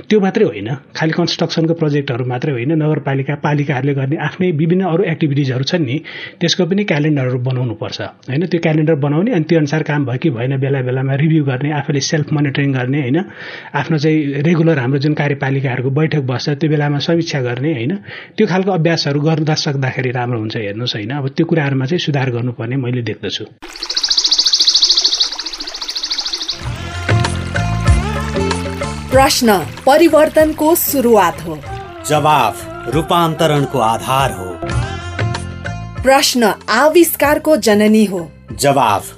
त्यो मात्रै होइन। खालि कन्स्ट्रक्सनको प्रोजेक्टहरू मात्रै होइन। नगरपालिका पालिकाहरूले गर्ने आफ्नै विभिन्न अरू एक्टिभिटिजहरू छन् नि त्यसको पनि क्यालेन्डरहरू बनाउनु पर्छ होइन? त्यो क्यालेन्डर बनाउने अनि त्यो अनुसार काम भयो कि भएन बेला बेलामा रिभ्यू गर्ने आफूले सेल्फ मोनिटरिङ गर्ने होइन? आफ्नो चाहिँ रेगुलर हाम्रो जुन कार्यपालिकाहरूको बैठक बस्छ त्यो बेलामा समीक्षा गर्ने होइन? त्यो खालको अभ्यासहरू गर्दा सक्दाखेरि राम्रो हुन्छ हेर्नुहोस् होइन? अब त्यो कुराहरूमा चाहिँ सुधार गर्नुपर्ने मैले देख्दछु। प्रश्न परिवर्तनको सुरुवात हो। जवाफ रूपान्तरणको आधार हो। प्रश्न आविष्कारको जननी हो। जवाफ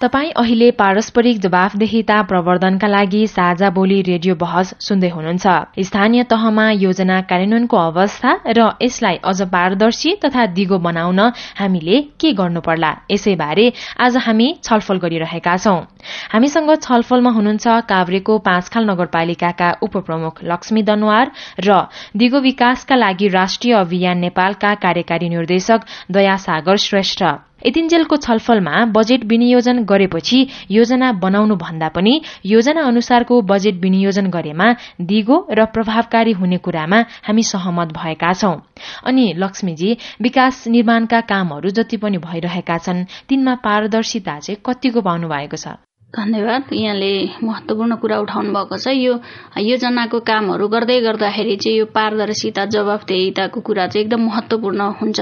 तपाईँ अहिले पारस्परिक जवाफदेहिता प्रवर्धनका लागि साझा बोली रेडियो बहस सुन्दै हुनुहुन्छ। स्थानीय तहमा योजना कार्यान्वयनको अवस्था र यसलाई अझ पारदर्शी तथा दिगो बनाउन हामीले के गर्नुपर्ला यसैबारे आज हामी छलफल गरिरहेका छौं। हामीसँग छलफलमा हुनुहुन्छ काभ्रेको पाँचखाल नगरपालिकाका उपप्रमुख लक्ष्मी दनवार र दिगो विकासका लागि राष्ट्रिय अभियान नेपालका कार्यकारी निर्देशक दया सागर श्रेष्ठ। यतिन्जेलको छलफलमा बजेट विनियोजन गरेपछि योजना बनाउनु भन्दा पनि योजना अनुसारको बजेट विनियोजन गरेमा दिगो र प्रभावकारी हुने कुरामा हामी सहमत भएका छौं। अनि लक्ष्मीजी विकास निर्माणका कामहरू जति पनि भइरहेका छन् तिनमा पारदर्शिता चाहिँ कतिको पाउनु भएको छ? धन्यवाद। यहाँले महत्त्वपूर्ण कुरा उठाउनु भएको छ। यो योजनाको कामहरू गर्दै गर्दाखेरि चाहिँ यो पारदर्शिता जवाफदेहिताको कुरा चाहिँ एकदम महत्त्वपूर्ण हुन्छ।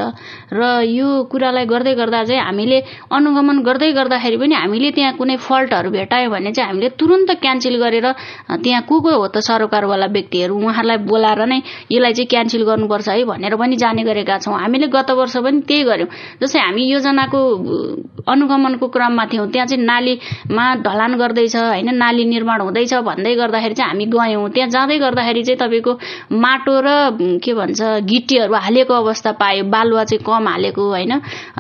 र यो कुरालाई गर्दै गर्दा चाहिँ हामीले अनुगमन गर्दै गर्दाखेरि पनि हामीले त्यहाँ कुनै फल्टहरू भेटायो भने चाहिँ हामीले तुरन्त क्यान्सल गरेर त्यहाँ को को हो त सरोकारवाला व्यक्तिहरू उहाँहरूलाई बोलाएर नै यसलाई चाहिँ क्यान्सल गर्नुपर्छ है भनेर पनि जाने गरेका छौँ। हामीले गत वर्ष पनि त्यही गर्यौँ जस्तै हामी योजनाको अनुगमनको क्रममा थियौँ त्यहाँ चाहिँ नालीमा ढलान गर्दैछ होइन? नाली निर्माण हुँदैछ भन्दै गर्दाखेरि चाहिँ हामी गयौँ। त्यहाँ जाँदै गर्दाखेरि चाहिँ तपाईँको माटो र के भन्छ गिट्टीहरू हालेको अवस्था पायो बालुवा चाहिँ कम हालेको होइन?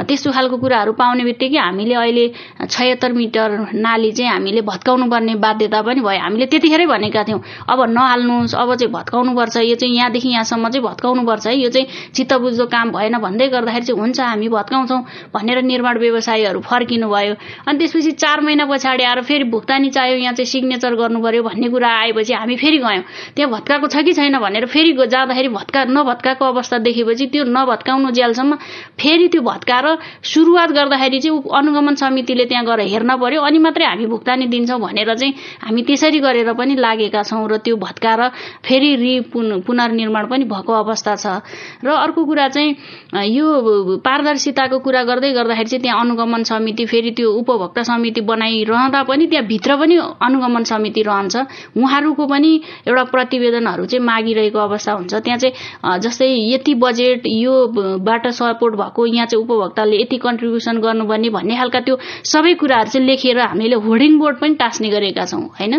त्यस्तो खालको कुराहरू पाउने बित्तिकै हामीले अहिले छयत्तर मिटर नाली चाहिँ हामीले भत्काउनु पर्ने बाध्यता पनि भयो हामीले त्यतिखेरै भनेका थियौँ अब नहाल्नुहोस् अब चाहिँ भत्काउनुपर्छ। यो चाहिँ यहाँदेखि यहाँसम्म चाहिँ भत्काउनुपर्छ। है यो चाहिँ चित्तबुझ्दो काम भएन। भन्दै गर्दाखेरि चाहिँ हुन्छ हामी भत्काउँछौँ भनेर निर्माण व्यवसायीहरू फर्किनु भयो अनि त्यसपछि चार महिना पछाडि आएर फेरि भुक्तानी चाहियो यहाँ चाहिँ सिग्नेचर गर्नु पर्यो भन्ने कुरा आएपछि हामी फेरि गयौँ। त्यहाँ भत्काएको छ कि छैन भनेर फेरि जाँदाखेरि भत्का नभत्काएको अवस्था देखेपछि त्यो नभत्काउनु जेलसम्म फेरि त्यो भत्काएर सुरुवात गर्दाखेरि चाहिँ अनुगमन समितिले त्यहाँ गएर हेर्न पर्यो। अनि मात्रै हामी भुक्तानी दिन्छौँ भनेर चाहिँ हामी त्यसरी गरेर पनि लागेका छौँ र त्यो भत्काएर फेरि रि पुनर्निर्माण पनि भएको अवस्था छ। र अर्को कुरा चाहिँ यो पारदर्शिताको कुरा गर्दै गर्दाखेरि चाहिँ त्यहाँ अनुगमन समिति फेरि त्यो उपभोक्ता समिति बनाइरहँदा पनि त्यहाँ भित्र पनि अनुगमन समिति रहन्छ। उहाँहरूको पनि एउटा प्रतिवेदनहरू चाहिँ मागिरहेको अवस्था हुन्छ। त्यहाँ चाहिँ जस्तै यति बजेट योबाट सपोर्ट भएको यहाँ चाहिँ उपभोक्ताले यति कन्ट्रिब्युसन गर्नुपर्ने भन्ने खालका त्यो सबै कुराहरू चाहिँ लेखेर हामीले होर्डिङ बोर्ड पनि टाँस्ने गरेका छौँ होइन?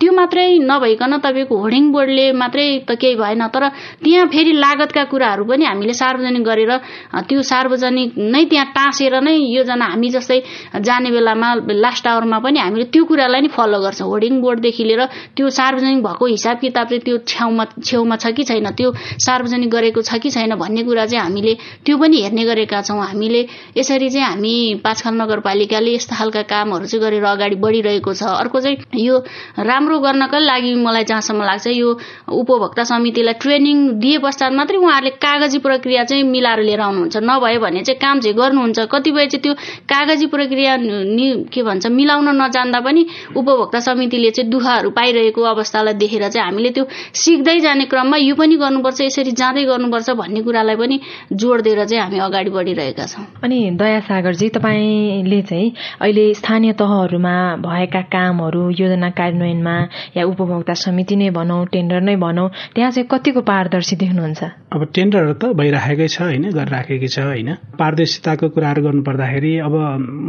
त्यो मात्रै नभइकन तपाईँको होर्डिङ बोर्डले मात्रै त केही भएन तर त्यहाँ फेरि लागतका कुराहरू पनि हामीले सार्वजनिक गरेर त्यो सार्वजनिक नै त्यहाँ टाँसेर नै योजना हामी जस्तै जाने बेलामा लास्ट आवरमा पनि हामीले त्यो कुरालाई नै फलो गर्छ। होर्डिङ बोर्डदेखि लिएर त्यो सार्वजनिक भएको हिसाब किताब चाहिँ त्यो छेउमा छेउमा छ कि छैन? त्यो सार्वजनिक गरेको छ कि छैन भन्ने कुरा चाहिँ हामीले त्यो पनि हेर्ने गरेका छौँ। हामीले यसरी चाहिँ हामी पाँचखाल नगरपालिकाले यस्ता खालका कामहरू चाहिँ गरेर अगाडि बढिरहेको छ। अर्को चाहिँ यो राम्रो गर्नकै लागि मलाई जहाँसम्म लाग्छ यो उपभोक्ता समितिलाई ट्रेनिङ दिए पश्चात मात्रै उहाँहरूले कागजी प्रक्रिया चाहिँ मिलाएर लिएर आउनुहुन्छ। नभए भने चाहिँ काम चाहिँ गर्नुहुन्छ। कतिपय चाहिँ त्यो कागजी प्रक्रिया के भन्छ मिलाउन नजान्दा पनि उपभोक्ता समितिले चाहिँ दुःखहरू पाइरहेको अवस्थालाई देखेर चाहिँ हामीले त्यो सिक्दै जाने क्रममा यो पनि गर्नुपर्छ यसरी जाँदै गर्नुपर्छ भन्ने कुरालाई पनि जोड दिएर चाहिँ हामी अगाडि बढिरहेका छौँ। अनि दया सागरजी तपाईँले चाहिँ अहिले स्थानीय तहहरूमा भएका कामहरू योजना कार्यान्वयनमा या उपभोक्ता समिति नै भनौँ टेन्डर नै भनौँ त्यहाँ चाहिँ कतिको पारदर्शी देख्नुहुन्छ? अब टेन्डरहरू त भइराखेकै छ होइन? गरिराखेकै छ होइन? पारदर्शिताको कुराहरू गर्नु पर्दाखेरि अब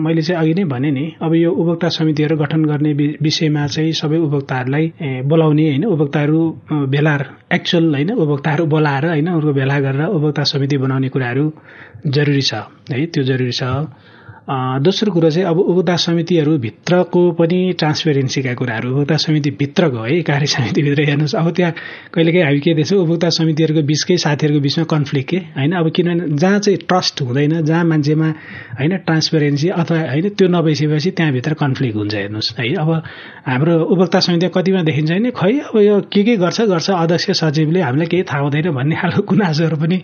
मैले चाहिँ अघि नै भने नि अब यो उपभोक्ता समितिहरू गठन गर्ने विषयमा चाहिँ सबै उपभोक्ताहरूलाई बोलाउने होइन उपभोक्ताहरू भेला एक्चुअल होइन उपभोक्ताहरू बोलाएर होइन उनीहरूको भेला गरेर उपभोक्ता समिति बनाउने कुराहरू जरुरी छ है त्यो जरुरी छ। दोस्रो कुरो चाहिँ अब उपभोक्ता समितिहरूभित्रको पनि ट्रान्सपेरेन्सीका कुराहरू उपभोक्ता समितिभित्रको है कार्य समितिभित्र हेर्नुहोस्। अब त्यहाँ कहिलेकाहीँ हामी के देख्छौँ उपभोक्ता समितिहरूको बिचकै साथीहरूको बिचमा कन्फ्लिक्ट के होइन? अब किनभने जहाँ चाहिँ ट्रस्ट हुँदैन जहाँ मान्छेमा होइन ट्रान्सपेरेन्सी अथवा होइन त्यो नभइसकेपछि त्यहाँभित्र कन्फ्लिक्ट हुन्छ हेर्नुहोस् है? अब हाम्रो उपभोक्ता समिति कतिमा देखिन्छ भने खै अब यो के के गर्छ गर्छ अध्यक्ष सचिवले हामीलाई केही थाहा हुँदैन भन्ने खालको गुनासोहरू पनि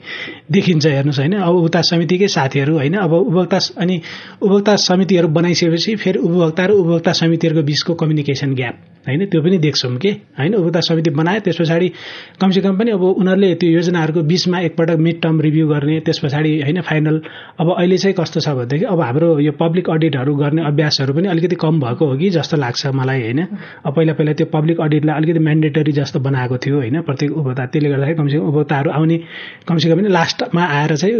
देखिन्छ हेर्नुहोस् होइन? अब उपभोक्ता समितिकै साथीहरू होइन? अब उपभोक्ता अनि उपभोक्ता समितिहरू बनाइसकेपछि फेरि उपभोक्ता र उपभोक्ता समितिहरूको बिचको कम्युनिकेसन ग्याप होइन? त्यो पनि देख्छौँ कि? होइन? उपभोक्ता समिति बनायो त्यस पछाडि कमसेकम पनि अब उनीहरूले त्यो योजनाहरूको बिचमा एकपटक मिड टर्म रिभ्यू गर्ने त्यस पछाडि होइन फाइनल अब अहिले चाहिँ कस्तो छ भनेदेखि अब हाम्रो यो पब्लिक अडिटहरू गर्ने अभ्यासहरू पनि अलिकति कम भएको हो कि जस्तो लाग्छ मलाई होइन? अब पहिला पहिला त्यो पब्लिक अडिटलाई अलिकति म्यान्डेटरी जस्तो बनाएको थियो होइन? प्रत्येक उपभोक्ता त्यसले गर्दाखेरि कमसेकम उपभोक्ताहरू आउने कमसेकम पनि लास्टमा आएर चाहिँ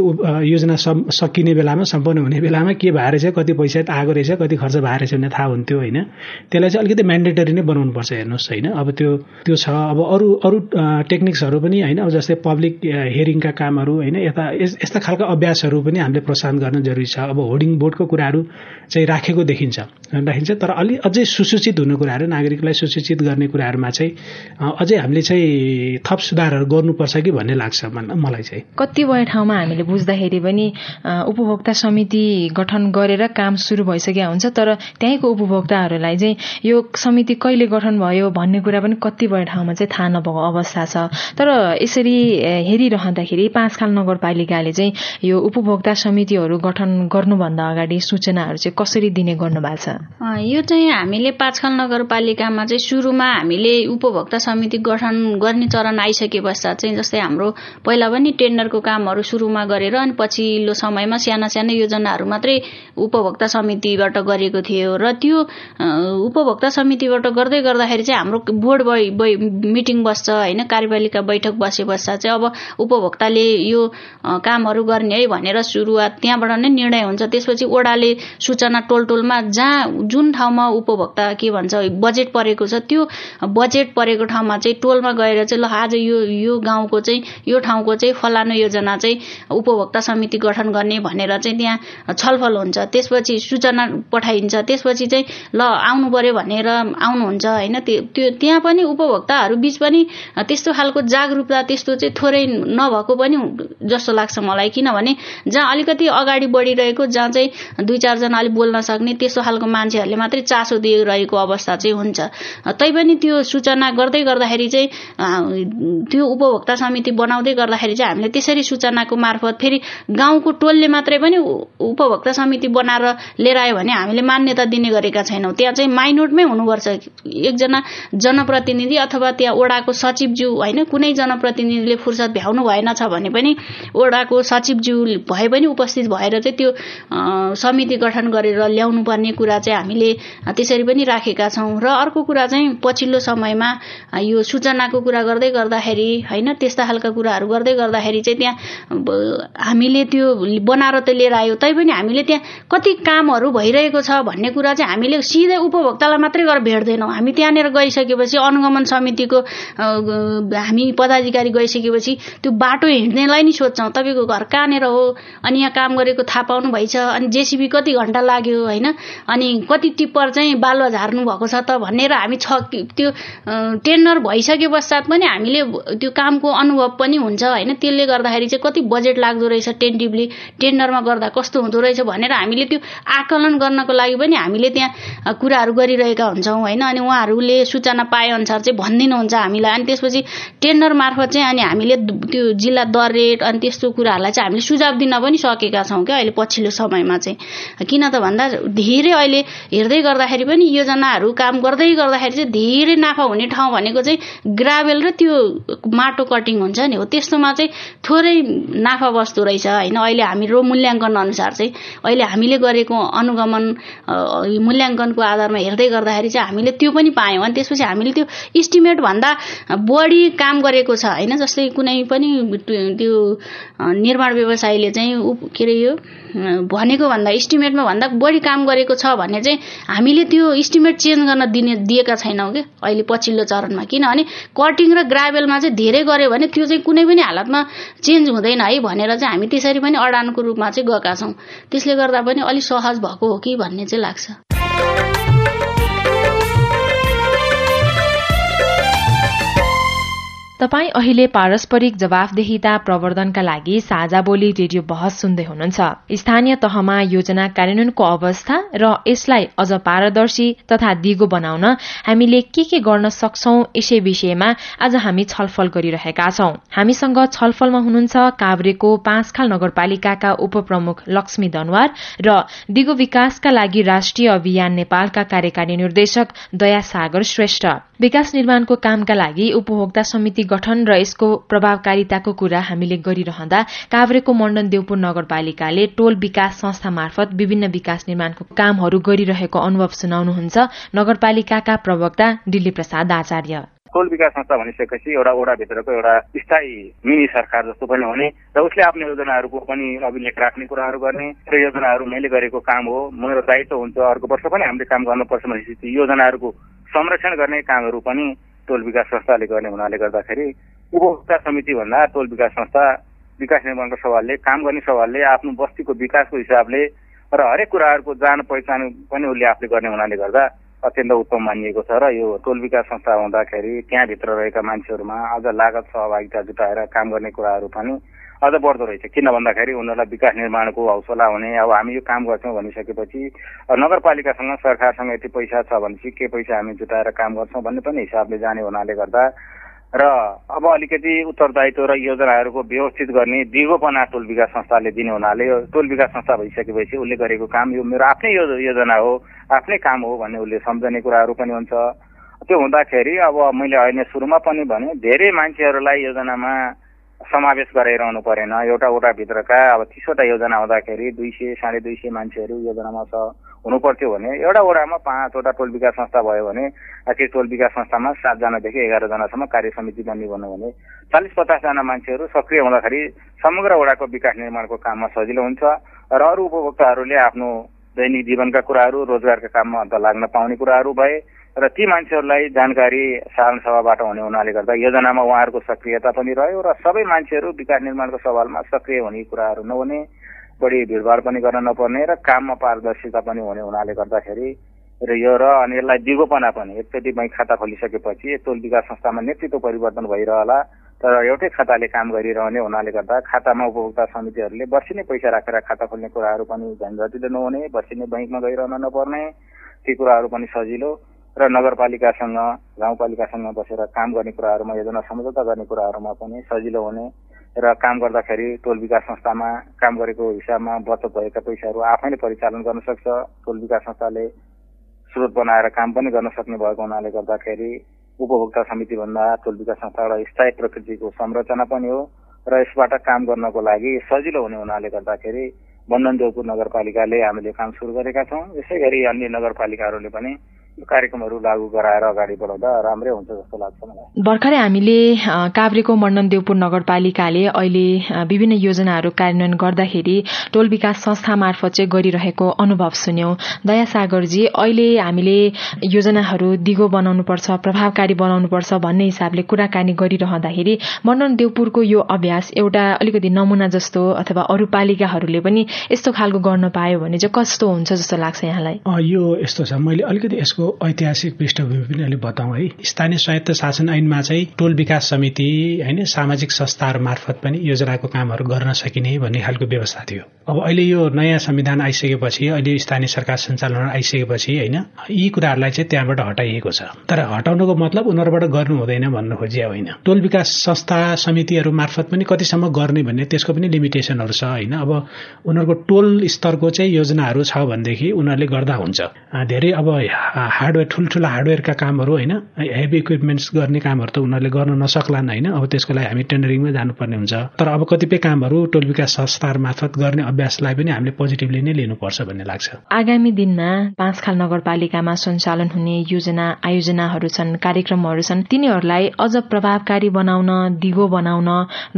योजना सकिने बेलामा सम्पन्न हुने बेलामा के भएर चाहिँ कति पैसा आएको रहेछ कति खर्च भएर रहेछ भन्ने थाहा हुन्थ्यो होइन। त्यसलाई चाहिँ अलिकति म्यान्डेटरी नै बनाउनु पर्छ हेर्नुहोस् होइन। अब त्यो त्यो छ। अब अरू अरू टेक्निक्सहरू पनि होइन। अब जस्तै पब्लिक हियरिङका कामहरू होइन। यता यस्ता खालका अभ्यासहरू पनि हामीले प्रोत्साहन गर्न जरुरी छ। अब होर्डिङ बोर्डको कुराहरू चाहिँ राखेको देखिन्छ। राखिन्छ। तर अलि अझै सुसूचित हुने कुराहरू नागरिकलाई सुसूचित गर्ने कुराहरूमा चाहिँ अझै हामीले चाहिँ थप सुधारहरू गर्नुपर्छ कि भन्ने लाग्छ मलाई चाहिँ। कतिपय ठाउँमा हामीले बुझ्दाखेरि पनि उपभोक्ता समिति गठन गरेर काम सुरु भइसकेका हुन्छ तर त्यहीँको उपभोक्ताहरूलाई चाहिँ यो समिति कहिले गठन भयो भन्ने कुरा पनि कतिपय ठाउँमा चाहिँ थाहा नभएको अवस्था छ। तर यसरी हेरिरहँदाखेरि पाँचखाल नगरपालिकाले चाहिँ यो उपभोक्ता समितिहरू गठन गर्नुभन्दा अगाडि सूचनाहरू चाहिँ कसरी दिने गर्नुभएको छ? यो चाहिँ हामीले पाँचखाल नगरपालिकामा चाहिँ सुरुमा हामीले उपभोक्ता समिति गठन गर्ने चरण आइसके पश्चात चाहिँ जस्तै हाम्रो पहिला पनि टेन्डरको कामहरू सुरुमा गरेर अनि पछिल्लो समयमा साना साना योजनाहरू मात्रै उपभोक्ता समितिबाट गरेको थियो र त्यो उपभोक्ता समितिबाट गर्दै गर्दै गर्दाखेरि चाहिँ हाम्रो बोर्ड मिटिङ बस्छ होइन? कार्यपालिका बैठक बसे पश्चात चाहिँ अब उपभोक्ताले यो कामहरू गर्ने है भनेर सुरुवात त्यहाँबाट नै निर्णय हुन्छ। त्यसपछि ओडाले सूचना टोल टोलमा जहाँ जुन ठाउँमा उपभोक्ता के भन्छ बजेट परेको छ त्यो बजेट परेको ठाउँमा चाहिँ टोलमा गएर चाहिँ ल आज यो यो गाउँको चाहिँ यो ठाउँको चाहिँ फलानु योजना चाहिँ उपभोक्ता समिति गठन गर्ने भनेर चाहिँ त्यहाँ छलफल हुन्छ। त्यसपछि सूचना पठाइन्छ। त्यसपछि चाहिँ ल आउनु पर्यो भनेर आउनुहुन्छ हुन्छ होइन? त्यो त्यहाँ पनि उपभोक्ताहरू बिच पनि त्यस्तो खालको जागरुकता त्यस्तो चाहिँ थोरै नभएको पनि जस्तो लाग्छ मलाई। किनभने जहाँ अलिकति अगाडि बढिरहेको जहाँ चाहिँ दुई चारजना अलिक बोल्न सक्ने त्यस्तो खालको मान्छेहरूले मात्रै चासो दिइरहेको अवस्था चाहिँ हुन्छ। तैपनि त्यो सूचना गर्दै गर्दाखेरि चाहिँ त्यो उपभोक्ता समिति बनाउँदै गर्दाखेरि चाहिँ हामीले त्यसरी सूचनाको मार्फत फेरि गाउँको टोलले मात्रै पनि उपभोक्ता समिति बनाएर लिएर आयो भने हामीले मान्यता दिने गरेका छैनौँ। त्यहाँ चाहिँ माइनोटमै हुनुपर्छ। एकजना जनप्रतिनिधि अथवा त्यहाँ ओडाको सचिवज्यू होइन कुनै जनप्रतिनिधिले फुर्सद भ्याउनु भएन छ भने पनि ओडाको सचिवज्यू भए पनि उपस्थित भएर चाहिँ त्यो समिति गठन गरेर ल्याउनु पर्ने कुरा चाहिँ हामीले त्यसरी पनि राखेका छौँ। र अर्को कुरा चाहिँ पछिल्लो समयमा यो सूचनाको कुरा गर्दै गर्दाखेरि होइन त्यस्ता खालका कुराहरू गर्दै गर्दाखेरि चाहिँ त्यहाँ हामीले त्यो बनाएर त लिएर आयो तैपनि हामीले त्यहाँ कति कामहरू भइरहेको छ भन्ने कुरा चाहिँ हामीले सिधै उपभोक्तालाई मात्रै गरेर भेट्दैनौँ। हामी त्यहाँनिर गइसकेपछि अनुगमन समितिको हामी पदाधिकारी गइसकेपछि त्यो बाटो हिँड्नेलाई नि सोध्छौँ तपाईँको घर कहाँनिर हो? अनि यहाँ काम गरेको थाहा पाउनु भएछ। अनि जेसिबी कति घन्टा लाग्यो? होइन? अनि कति टिप्पर चाहिँ बालुवा झार्नु भएको छ त भनेर हामी छ त्यो टेन्डर भइसके पश्चात पनि हामीले त्यो कामको अनुभव पनि हुन्छ होइन? त्यसले गर्दाखेरि चाहिँ कति बजेट लाग्दो रहेछ टेन्टिभली टेन्डरमा गर्दा कस्तो हुँदो रहेछ भनेर हामीले त्यो आकलन गर्नको लागि पनि हामीले त्यहाँ कुराहरू गरिरहेका हुन्छौँ होइन? अनि उहाँहरूले सूचना पाएअनुसार चाहिँ भनिदिनुहुन्छ हामीलाई। अनि त्यसपछि टेन्डर मार्फत चाहिँ अनि हामीले त्यो जिल्ला दर रेट अनि त्यस्तो कुराहरूलाई चाहिँ हामीले सुझाव दिन पनि सकेका छौँ क्या अहिले पछिल्लो समयमा चाहिँ। किन त भन्दा धेरै अहिले हेर्दै गर्दाखेरि पनि योजनाहरू काम गर्दै गर्दाखेरि चाहिँ धेरै नाफा हुने ठाउँ भनेको चाहिँ ग्राभेल र त्यो माटो कटिङ हुन्छ नि हो। त्यस्तोमा चाहिँ थोरै नाफा बस्दो रहेछ होइन? अहिले हाम्रो मूल्याङ्कन अनुसार चाहिँ अहिले हामीले गरेको अनुगमन मूल्याङ्कनको आधारमा हेर्दै गर्दाखेरि चाहिँ हामीले त्यो पनि पायौँ। अनि त्यसपछि हामीले त्यो इस्टिमेट भन्दा बढी काम गरेको छ होइन? जस्तै कुनै पनि त्यो निर्माण व्यवसायले चाहिँ के अरे यो भनेको भन्दा इस्टिमेटमा भन्दा बढी काम गरेको छ भने चाहिँ हामीले त्यो इस्टिमेट चेन्ज गर्न दिने दिएका छैनौँ कि? अहिले पछिल्लो चरणमा। किनभने कटिङ र ग्राभेलमा चाहिँ धेरै गऱ्यो भने त्यो चाहिँ कुनै पनि हालतमा चेन्ज हुँदैन है भनेर चाहिँ हामी त्यसरी पनि अडानको रूपमा चाहिँ गएका छौँ। त्यसले गर्दा पनि अलिक सहज भएको हो कि भन्ने चाहिँ लाग्छ। तपाई अहिले पारस्परिक जवाफदेहिता प्रवर्धनका लागि साझा बोली रेडियो बहस सुन्दै हुनुहुन्छ। स्थानीय तहमा योजना कार्यान्वयनको अवस्था र यसलाई अझ पारदर्शी तथा दिगो बनाउन हामीले के के गर्न सक्छौ यसै विषयमा आज हामी छलफल गरिरहेका छौं। हामीसँग छलफलमा हुनुहुन्छ काभ्रेको पाँचखाल नगरपालिकाका उपप्रमुख लक्ष्मी दनवार र दिगो विकासका लागि राष्ट्रिय अभियान नेपालका कार्यकारी निर्देशक दया सागर श्रेष्ठ। विकास निर्माणको कामका लागि उपभोक्ता समिति गठन र यसको प्रभावकारिताको कुरा हामीले गरिरहँदा काभ्रेको मण्डन देवपुर नगरपालिकाले टोल विकास संस्था मार्फत विभिन्न विकास निर्माणको कामहरू गरिरहेको अनुभव सुनाउनुहुन्छ नगरपालिकाका प्रवक्ता दिल्ली प्रसाद आचार्य। टोल विकास संस्था भनिसकेपछि एउटा ओडाभित्रको एउटा स्थायी मिनी सरकार जस्तो पनि हुने र उसले आफ्नो योजनाहरूको पनि अभिलेख राख्ने कुराहरू गर्ने र योजनाहरू मैले गरेको काम हो मेरो दायित्व हुन्छ अर्को वर्ष पनि हामीले काम गर्नुपर्छ भनेपछि योजनाहरूको संरक्षण गर्ने कामहरू पनि टोल विकास संस्थाले गर्ने हुनाले गर्दाखेरि उपभोक्ता समिति भन्दा टोल विकास संस्था विकास निर्माणको सवालले काम गर्ने सवालले आफ्नो बस्तीको विकासको हिसाबले र हरेक कुराहरूको जान पहिचान पनि उसले आफूले गर्ने हुनाले गर्दा अत्यन्त उत्तम मानिएको छ र यो टोल विकास संस्था हुँदाखेरि त्यहाँभित्र रहेका मान्छेहरूमा अझ लागत सहभागिता जुटाएर काम गर्ने कुराहरू पनि अझ बढ्दो रहेछ। किन भन्दाखेरि उनीहरूलाई विकास निर्माणको हौसला हुने। अब हामी यो काम गर्छौँ भनिसकेपछि नगरपालिकासँग सरकारसँग यति पैसा छ भनेपछि के पैसा हामी जुटाएर काम गर्छौँ भन्ने पनि हिसाबले जाने हुनाले गर्दा र अब अलिकति उत्तरदायित्व र योजनाहरूको व्यवस्थित गर्ने दिगोपना टोल विकास संस्थाले दिने हुनाले यो टोल विकास संस्था भइसकेपछि उसले गरेको काम यो मेरो आफ्नै योजना हो आफ्नै काम हो भन्ने उसले सम्झने कुराहरू पनि हुन्छ। त्यो हुँदाखेरि अब मैले अहिले सुरुमा पनि भने धेरै मान्छेहरूलाई योजनामा समावेश गराइरहनु परेन। एउटा वडाभित्रका अब तिसवटा योजना हुँदाखेरि दुई सय साढे दुई सय मान्छेहरू योजनामा छ हुनु पर्थ्यो भने एउटा वडामा पाँचवटा टोल विकास संस्था भयो भने त्यो टोल विकास संस्थामा सातजनादेखि एघारजनासम्म कार्य समिति बन्ने भन्यो भने चालिस पचासजना मान्छेहरू सक्रिय हुँदाखेरि समग्र वडाको विकास निर्माणको काममा सजिलो हुन्छ र अरू उपभोक्ताहरूले आफ्नो दैनिक जीवनका कुराहरू रोजगारका काममा अन्त लाग्न पाउने कुराहरू भए र ती मान्छेहरूलाई जानकारी साधारण सभाबाट हुने हुनाले गर्दा योजनामा उहाँहरूको सक्रियता पनि रह्यो र सबै मान्छेहरू विकास निर्माणको सवालमा सक्रिय हुने कुराहरू नहुने बढी भिडभाड पनि गर्न नपर्ने र काममा पारदर्शिता पनि हुने हुनाले गर्दाखेरि र यो र अनि यसलाई दिगोपना पनि। एकचोटि बैङ्क खाता खोलिसकेपछि टोल विकास संस्थामा नेतृत्व परिवर्तन भइरहला तर एउटै खाताले काम गरिरहने हुनाले गर्दा खातामा उपभोक्ता समितिहरूले नै पैसा राखेर खाता खोल्ने कुराहरू पनि झन्झटिलो नहुने वर्षी नै बैङ्कमा गइरहन नपर्ने ती कुराहरू पनि सजिलो। र नगरपालिकासँग गाउँपालिकासँग बसेर काम गर्ने कुराहरूमा योजना सम्झौता गर्ने कुराहरूमा पनि सजिलो हुने र काम गर्दाखेरि टोल विकास संस्थामा काम गरेको हिसाबमा बचत भएका पैसाहरू आफैले परिचालन गर्न सक्छ। टोल विकास संस्थाले स्रोत बनाएर काम पनि गर्न सक्ने भएको हुनाले गर्दाखेरि उपभोक्ता समितिभन्दा टोल विकास संस्था एउटा स्थायी प्रकृतिको संरचना पनि हो र यसबाट काम गर्नको लागि सजिलो हुने हुनाले गर्दाखेरि बन्धन देवपुर नगरपालिकाले हामीले काम सुरु गरेका छौँ। यसै गरी अन्य नगरपालिकाहरूले पनि कार्यक्रमहरू लागू गराएर अगाडि बढाउँदा राम्रै हुन्छ जस्तो लाग्छ मलाई। भर्खरै हामीले काभ्रेको मण्डन देवपुर नगरपालिकाले अहिले विभिन्न योजनाहरू कार्यान्वयन गर्दाखेरि टोल विकास संस्था मार्फत चाहिँ गरिरहेको अनुभव सुन्यौं। दया सागरजी अहिले हामीले योजनाहरू दिगो बनाउनुपर्छ प्रभावकारी बनाउनुपर्छ भन्ने हिसाबले कुराकानी गरिरहँदाखेरि मण्डन देवपुरको यो अभ्यास एउटा अलिकति नमुना जस्तो अथवा अरू पालिकाहरूले पनि यस्तो खालको गर्न पायो भने चाहिँ कस्तो हुन्छ जस्तो लाग्छ यहाँलाई? यो यस्तो छ। मैले अलिकति यसको यसको ऐतिहासिक पृष्ठभूमि पनि अलिक बताउँ है। स्थानीय स्वायत्त शासन ऐनमा चाहिँ टोल विकास समिति होइन सामाजिक संस्थाहरू मार्फत पनि योजनाको कामहरू गर्न सकिने भन्ने खालको व्यवस्था थियो। अब अहिले यो नयाँ संविधान आइसकेपछि अहिले स्थानीय सरकार सञ्चालन आइसकेपछि होइन यी कुराहरूलाई चाहिँ त्यहाँबाट हटाइएको छ। तर हटाउनुको मतलब उनीहरूबाट गर्नु हुँदैन भन्नु खोजिया होइन। टोल विकास संस्था समितिहरू मार्फत पनि कतिसम्म गर्ने भन्ने त्यसको पनि लिमिटेसनहरू छ होइन। अब उनीहरूको टोल स्तरको चाहिँ योजनाहरू छ भनेदेखि उनीहरूले गर्दा हुन्छ। धेरै अब हार्डवेयर ठुल्ठुला हार्डवेयरका कामहरू होइन हेभी इक्विपमेन्ट्स गर्ने कामहरू त उनीहरूले गर्न नसक्लान् होइन। अब त्यसको लागि हामी टेन्डरिङमै जानुपर्ने हुन्छ। तर अब कतिपय कामहरू टोल विकास संस्थाहरू मार्फत गर्ने अभ्यासलाई पनि हामीले पोजिटिभली नै लिनुपर्छ भन्ने लाग्छ। आगामी दिनमा पाँचखाल नगरपालिकामा सञ्चालन हुने योजना आयोजनाहरू छन् कार्यक्रमहरू छन् तिनीहरूलाई अझ प्रभावकारी बनाउन दिगो बनाउन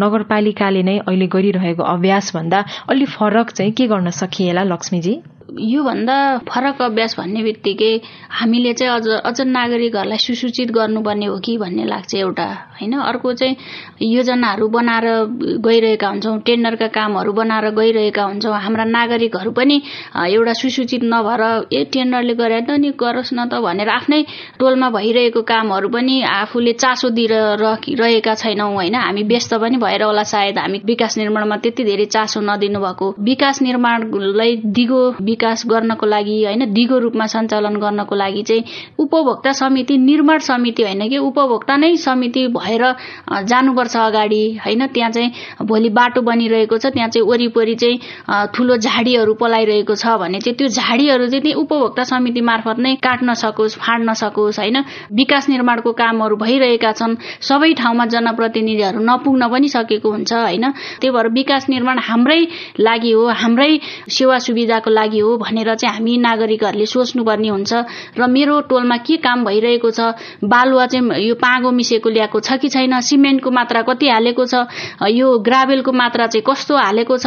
नगरपालिकाले नै अहिले गरिरहेको अभ्यास भन्दा अलि फरक चाहिँ के गर्न सकिएला लक्ष्मीजी? योभन्दा फरक अभ्यास भन्ने बित्तिकै हामीले चाहिँ अझ अझ नागरिकहरूलाई सुसूचित गर्नुपर्ने हो कि भन्ने लाग्छ एउटा होइन? अर्को चाहिँ योजनाहरू बनाएर गइरहेका हुन्छौँ टेन्डरका कामहरू बनाएर गइरहेका हुन्छौँ। हाम्रा नागरिकहरू पनि एउटा सुसूचित नभएर ए टेन्डरले गरे त नि गरोस् न त भनेर आफ्नै टोलमा भइरहेको कामहरू पनि आफूले चासो दिएर रहेका छैनौँ होइन? हामी व्यस्त पनि भएर होला सायद हामी विकास निर्माणमा त्यति धेरै चासो नदिनु भएको विकास निर्माणलाई दिगो विकास गर्नको लागि होइन दिगो रूपमा सञ्चालन गर्नको लागि चाहिँ उपभोक्ता समिति निर्माण समिति होइन कि उपभोक्ता नै समिति भएर जानुपर्छ अगाडि होइन। त्यहाँ चाहिँ भोलि बाटो बनिरहेको छ त्यहाँ चाहिँ वरिपरि चाहिँ ठुलो झाडीहरू पलाइरहेको छ भने चाहिँ त्यो झाडीहरू चाहिँ त्यही उपभोक्ता समिति मार्फत नै काट्न सकोस् फाड्न सकोस् होइन। विकास निर्माणको कामहरू भइरहेका छन् सबै ठाउँमा जनप्रतिनिधिहरू नपुग्न पनि सकेको हुन्छ होइन। त्यही भएर विकास निर्माण हाम्रै लागि हो हाम्रै सेवा सुविधाको लागि हो। भनेर चाहिँ हामी नागरिकहरूले सोच्नुपर्ने हुन्छ। र मेरो टोलमा के काम भइरहेको छ? बालुवा चाहिँ यो पागो मिसेको ल्याएको छ कि छैन? सिमेन्टको मात्रा कति हालेको छ? यो ग्राभेलको मात्रा चाहिँ कस्तो हालेको छ?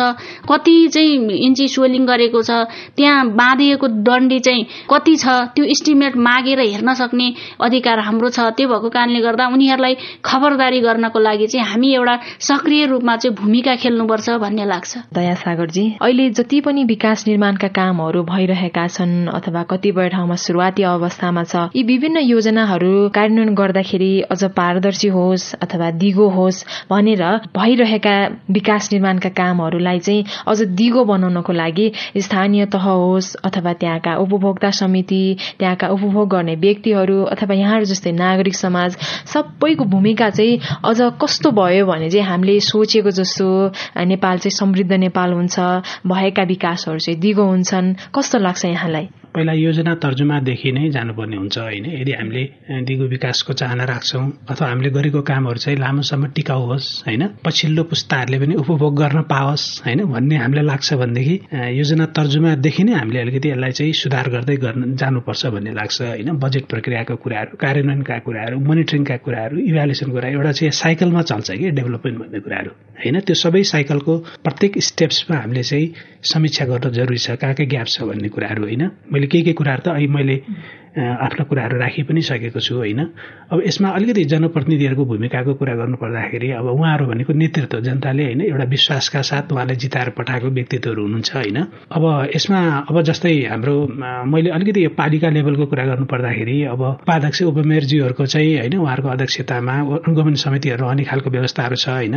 कति चाहिँ इन्ची सोलिङ गरेको छ? त्यहाँ बाँधिएको डन्डी चाहिँ कति छ? त्यो इस्टिमेट मागेर हेर्न सक्ने अधिकार हाम्रो छ। त्यो भएको कारणले गर्दा उनीहरूलाई खबरदारी गर्नको लागि चाहिँ हामी एउटा सक्रिय रूपमा चाहिँ भूमिका खेल्नुपर्छ भन्ने लाग्छ। दया सागरजी अहिले जति पनि विकास निर्माणका कामहरू भइरहेका छन् अथवा कतिपय ठाउँमा सुरुवाती अवस्थामा छ। यी विभिन्न योजनाहरू कार्यान्वयन गर्दाखेरि अझ पारदर्शी होस् अथवा दिगो होस् भनेर भइरहेका विकास निर्माणका कामहरूलाई चाहिँ अझ दिगो बनाउनको लागि स्थानीय तह होस् अथवा त्यहाँका उपभोक्ता समिति त्यहाँका उपभोग गर्ने व्यक्तिहरू अथवा यहाँहरू जस्तै नागरिक समाज सबैको भूमिका चाहिँ अझ कस्तो भयो भने चाहिँ हामीले सोचेको जस्तो नेपाल चाहिँ समृद्ध नेपाल हुन्छ भएका विकासहरू चाहिँ दिगो हुन्छन् कस्तो लाग्छ यहाँलाई? पहिला योजना तर्जुमादेखि नै जानुपर्ने हुन्छ होइन। यदि हामीले दिगो विकासको चाहना राख्छौँ अथवा हामीले गरेको कामहरू चाहिँ लामोसम्म टिकाउ होस् होइन? पछिल्लो पुस्ताहरूले पनि उपभोग गर्न पाओस् होइन? भन्ने हामीलाई लाग्छ भनेदेखि योजना तर्जुमादेखि नै हामीले अलिकति यसलाई चाहिँ सुधार गर्दै गर्न जानुपर्छ भन्ने लाग्छ होइन? बजेट प्रक्रियाको कुराहरू कार्यान्वयनका कुराहरू मोनिटरिङका कुराहरू इभ्यालुएसनको कुरा एउटा चाहिँ साइकलमा चल्छ कि डेभलपमेन्ट भन्ने कुराहरू होइन? त्यो सबै साइकलको प्रत्येक स्टेप्समा हामीले चाहिँ समीक्षा गर्न जरुरी छ कहाँ कहाँ ग्याप छ भन्ने कुराहरू होइन? मैले के के कुराहरू त अहिले मैले आफ्ना कुराहरू राखि पनि सकेको छु होइन। अब यसमा अलिकति जनप्रतिनिधिहरूको भूमिकाको कुरा गर्नुपर्दाखेरि अब उहाँहरू भनेको नेतृत्व जनताले होइन एउटा विश्वासका साथ उहाँलाई जिताएर पठाएको व्यक्तित्वहरू हुनुहुन्छ होइन। अब यसमा अब जस्तै हाम्रो मैले अलिकति यो पालिका लेभलको कुरा गर्नुपर्दाखेरि अब उपाध्यक्ष उपमेयरज्यूहरूको चाहिँ होइन उहाँहरूको अध्यक्षतामा अनुगमन समितिहरू रहने खालको व्यवस्थाहरू छ होइन।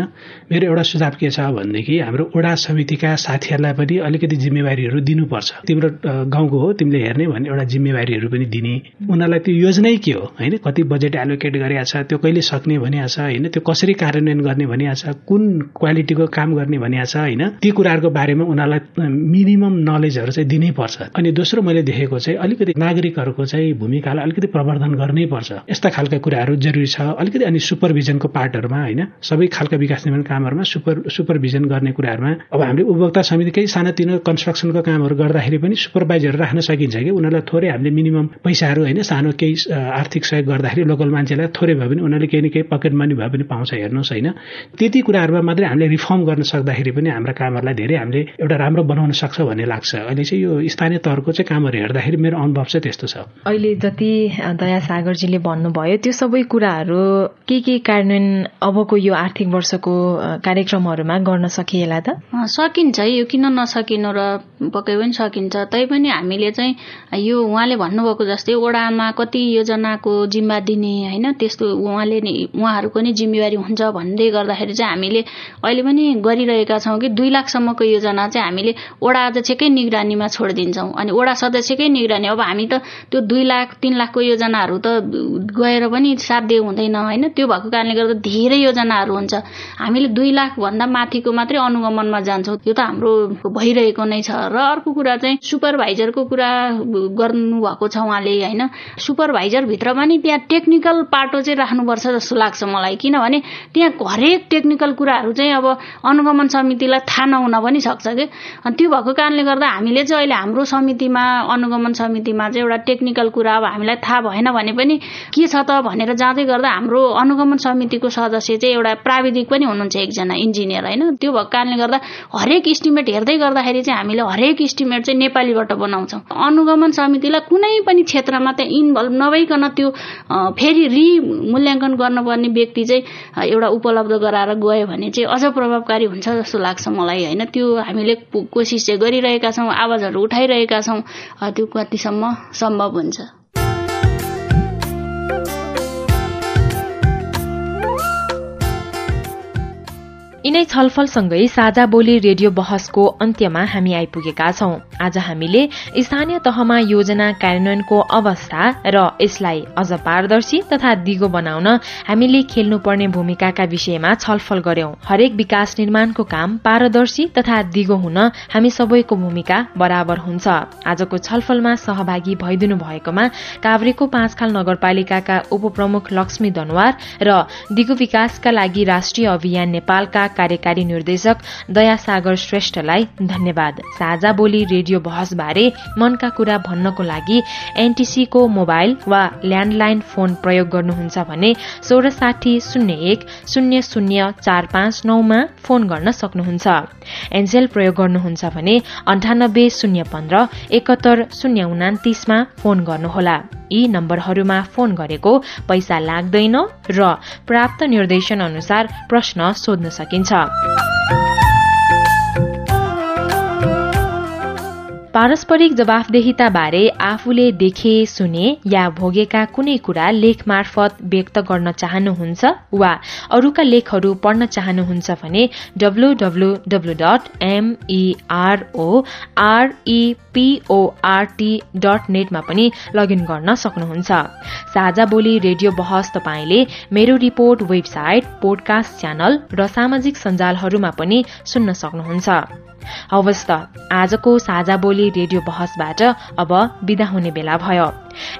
मेरो एउटा सुझाव के छ भनेदेखि हाम्रो ओडा समितिका साथीहरूलाई पनि अलिकति जिम्मेवारीहरू दिनुपर्छ। तिम्रो गाउँको हो तिमीले हेर्ने भन्ने एउटा जिम्मेवारीहरू पनि दिने उनीहरूलाई त्यो योजनै के हो? होइन कति बजेट एलोकेट गरिएको छ त्यो कहिले सक्ने भनिएको छ होइन त्यो कसरी कार्यान्वयन गर्ने भनिएको छ कुन क्वालिटीको काम गर्ने भनिएको छ होइन ती कुराहरूको बारेमा उनीहरूलाई मिनिमम नलेजहरू चाहिँ दिनै पर्छ। अनि दोस्रो मैले देखेको चाहिँ अलिकति नागरिकहरूको चाहिँ भूमिकालाई अलिकति प्रवर्धन गर्नै पर्छ। यस्ता खालका कुराहरू जरुरी छ। अलिकति अनि सुपरभिजनको पार्टहरूमा होइन सबै खालका विकास निर्माण कामहरूमा सुपर सुपरभिजन गर्ने कुराहरूमा अब हामीले उपभोक्ता समितिकै सानातिनो कन्स्ट्रक्सनको कामहरू गर्दाखेरि पनि सुपरभाइजर राख्न सकिन्छ कि? उनीहरूलाई थोरै हामीले मिनिमम पैसाहरू होइन सानो केही आर्थिक सहयोग गर्दाखेरि लोकल मान्छेलाई थोरै भए पनि उनीहरूले केही न केही पकेट मनी भए पनि पाउँछ हेर्नुहोस् होइन। त्यति कुराहरूमा मात्रै हामीले रिफर्म गर्न सक्दाखेरि पनि हाम्रा कामहरूलाई धेरै हामीले एउटा राम्रो बनाउन सक्छ भन्ने लाग्छ। अहिले चाहिँ यो स्थानीय तहको चाहिँ कामहरू हेर्दाखेरि मेरो अनुभव चाहिँ त्यस्तो छ। अहिले जति दया सागरजीले भन्नुभयो त्यो सबै कुराहरू के के कार्यान्वयन अबको यो आर्थिक वर्षको कार्यक्रमहरूमा गर्न सकिएला त? सकिन्छ यो किन नसकिनु र पक्कै पनि सकिन्छ। तैपनि हामीले चाहिँ यो उहाँले भन्नुभएको जस्तै ओडामा कति योजनाको जिम्मा दिने होइन त्यस्तो उहाँले नि उहाँहरूको नै जिम्मेवारी हुन्छ भन्दै गर्दाखेरि चाहिँ हामीले अहिले पनि गरिरहेका छौँ कि दुई लाखसम्मको योजना चाहिँ हामीले ओडा अध्यक्षकै निगरानीमा छोडिदिन्छौँ। अनि ओडा सदस्यकै निगरानी अब हामी त त्यो दुई लाख तिन लाखको योजनाहरू त गएर पनि साध्य हुँदैन होइन त्यो भएको कारणले गर्दा धेरै योजनाहरू हुन्छ। हामीले दुई लाखभन्दा माथिको मात्रै अनुगमनमा जान्छौँ त्यो त हाम्रो भइरहेको नै छ। र अर्को कुरा चाहिँ सुपरभाइजरको कुरा गर्नुभएको छ उहाँले। हिसाबले होइन? सुपरभाइजरभित्र पनि त्यहाँ टेक्निकल पाटो चाहिँ राख्नुपर्छ जस्तो लाग्छ मलाई। किनभने त्यहाँ हरेक टेक्निकल कुराहरू चाहिँ अब अनुगमन समितिलाई थाहा नहुन पनि सक्छ कि? त्यो भएको कारणले गर्दा हामीले चाहिँ अहिले हाम्रो समितिमा अनुगमन समितिमा चाहिँ एउटा टेक्निकल कुरा अब हामीलाई थाहा भएन भने पनि के छ त भनेर जाँदै गर्दा हाम्रो अनुगमन समितिको सदस्य चाहिँ एउटा प्राविधिक पनि हुनुहुन्छ एकजना इन्जिनियर होइन? त्यो भएको कारणले गर्दा हरेक इस्टिमेट हेर्दै गर्दाखेरि चाहिँ हामीले हरेक इस्टिमेट चाहिँ नेपालीबाट बनाउँछौँ। अनुगमन समितिलाई कुनै पनि क्षेत्रमा त्यहाँ इन्भल्भ नभइकन त्यो फेरि रि मूल्याङ्कन गर्नुपर्ने व्यक्ति चाहिँ एउटा उपलब्ध गराएर गयो भने चाहिँ अझ प्रभावकारी हुन्छ जस्तो लाग्छ मलाई होइन? त्यो हामीले कोसिस चाहिँ गरिरहेका छौँ आवाजहरू उठाइरहेका छौँ त्यो कतिसम्म सम्भव हुन्छ। यिनै छलफलसँगै साझा बोली रेडियो बहसको अन्त्यमा हामी आइपुगेका छौं। आज हामीले स्थानीय तहमा योजना कार्यान्वयनको अवस्था र यसलाई अझ पारदर्शी तथा दिगो बनाउन हामीले खेल्नुपर्ने भूमिकाका विषयमा छलफल गर्यौं। हरेक विकास निर्माणको काम पारदर्शी तथा दिगो हुन हामी सबैको भूमिका बराबर हुन्छ। आजको छलफलमा सहभागी भइदिनु भएकोमा काभ्रेको पाँचखाल नगरपालिकाका उपप्रमुख लक्ष्मी दनवार र दिगो विकासका लागि राष्ट्रिय अभियान नेपालका कार्यकारी निर्देशक दया सागर श्रेष्ठलाई धन्यवाद। साझा बोली रेडियो बहसबारे मनका कुरा भन्नको लागि एनटीसीको मोबाइल वा ल्याण्डलाइन फोन प्रयोग गर्नुहुन्छ भने सोह्र साठी शून्य एक शून्य शून्य चार पाँच नौमा फोन गर्न सक्नुहुन्छ। एनसेल प्रयोग गर्नुहुन्छ भने अन्ठानब्बे शून्य पन्ध्र एकहत्तर शून्य उनातिसमा फोन गर्नुहोला। यी नम्बरहरूमा फोन गरेको पैसा लाग्दैन र प्राप्त निर्देशन अनुसार प्रश्न सोध्न सकिन्छ। 감 사. पारस्परिक जवाफदेहिता बारे आफूले देखे सुने या भोगेका कुनै कुरा लेख मार्फत व्यक्त गर्न चाहनुहुन्छ वा अरूका लेखहरू पढ्न चाहनुहुन्छ भने डब्लूडब्लूडब्लू डट एमईआरओ आरईपीओआरटी डट नेटमा पनि लगइन गर्न सक्नुहुन्छ। साझा बोली रेडियो बहस तपाईँले मेरो रिपोर्ट वेबसाइट पोडकास्ट च्यानल र सामाजिक सञ्जालहरूमा पनि सुन्न सक्नुहुन्छ। हवस् त। आजको साझा बोली रेडियो बहसबाट अब विदा हुने बेला भयो।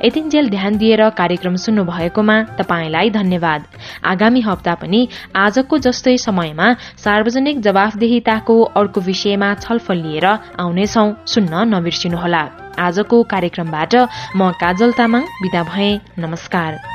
यतिन्जेल ध्यान दिएर कार्यक्रम सुन्नु भएकोमा तपाईँलाई धन्यवाद। आगामी हप्ता पनि आजको जस्तै समयमा सार्वजनिक जवाफदेहिताको अर्को विषयमा छलफल लिएर आउनेछौ। सुन्न नबिर्सिनुहोला। आजको कार्यक्रमबाट म काजल तामाङ विदा भए। नमस्कार।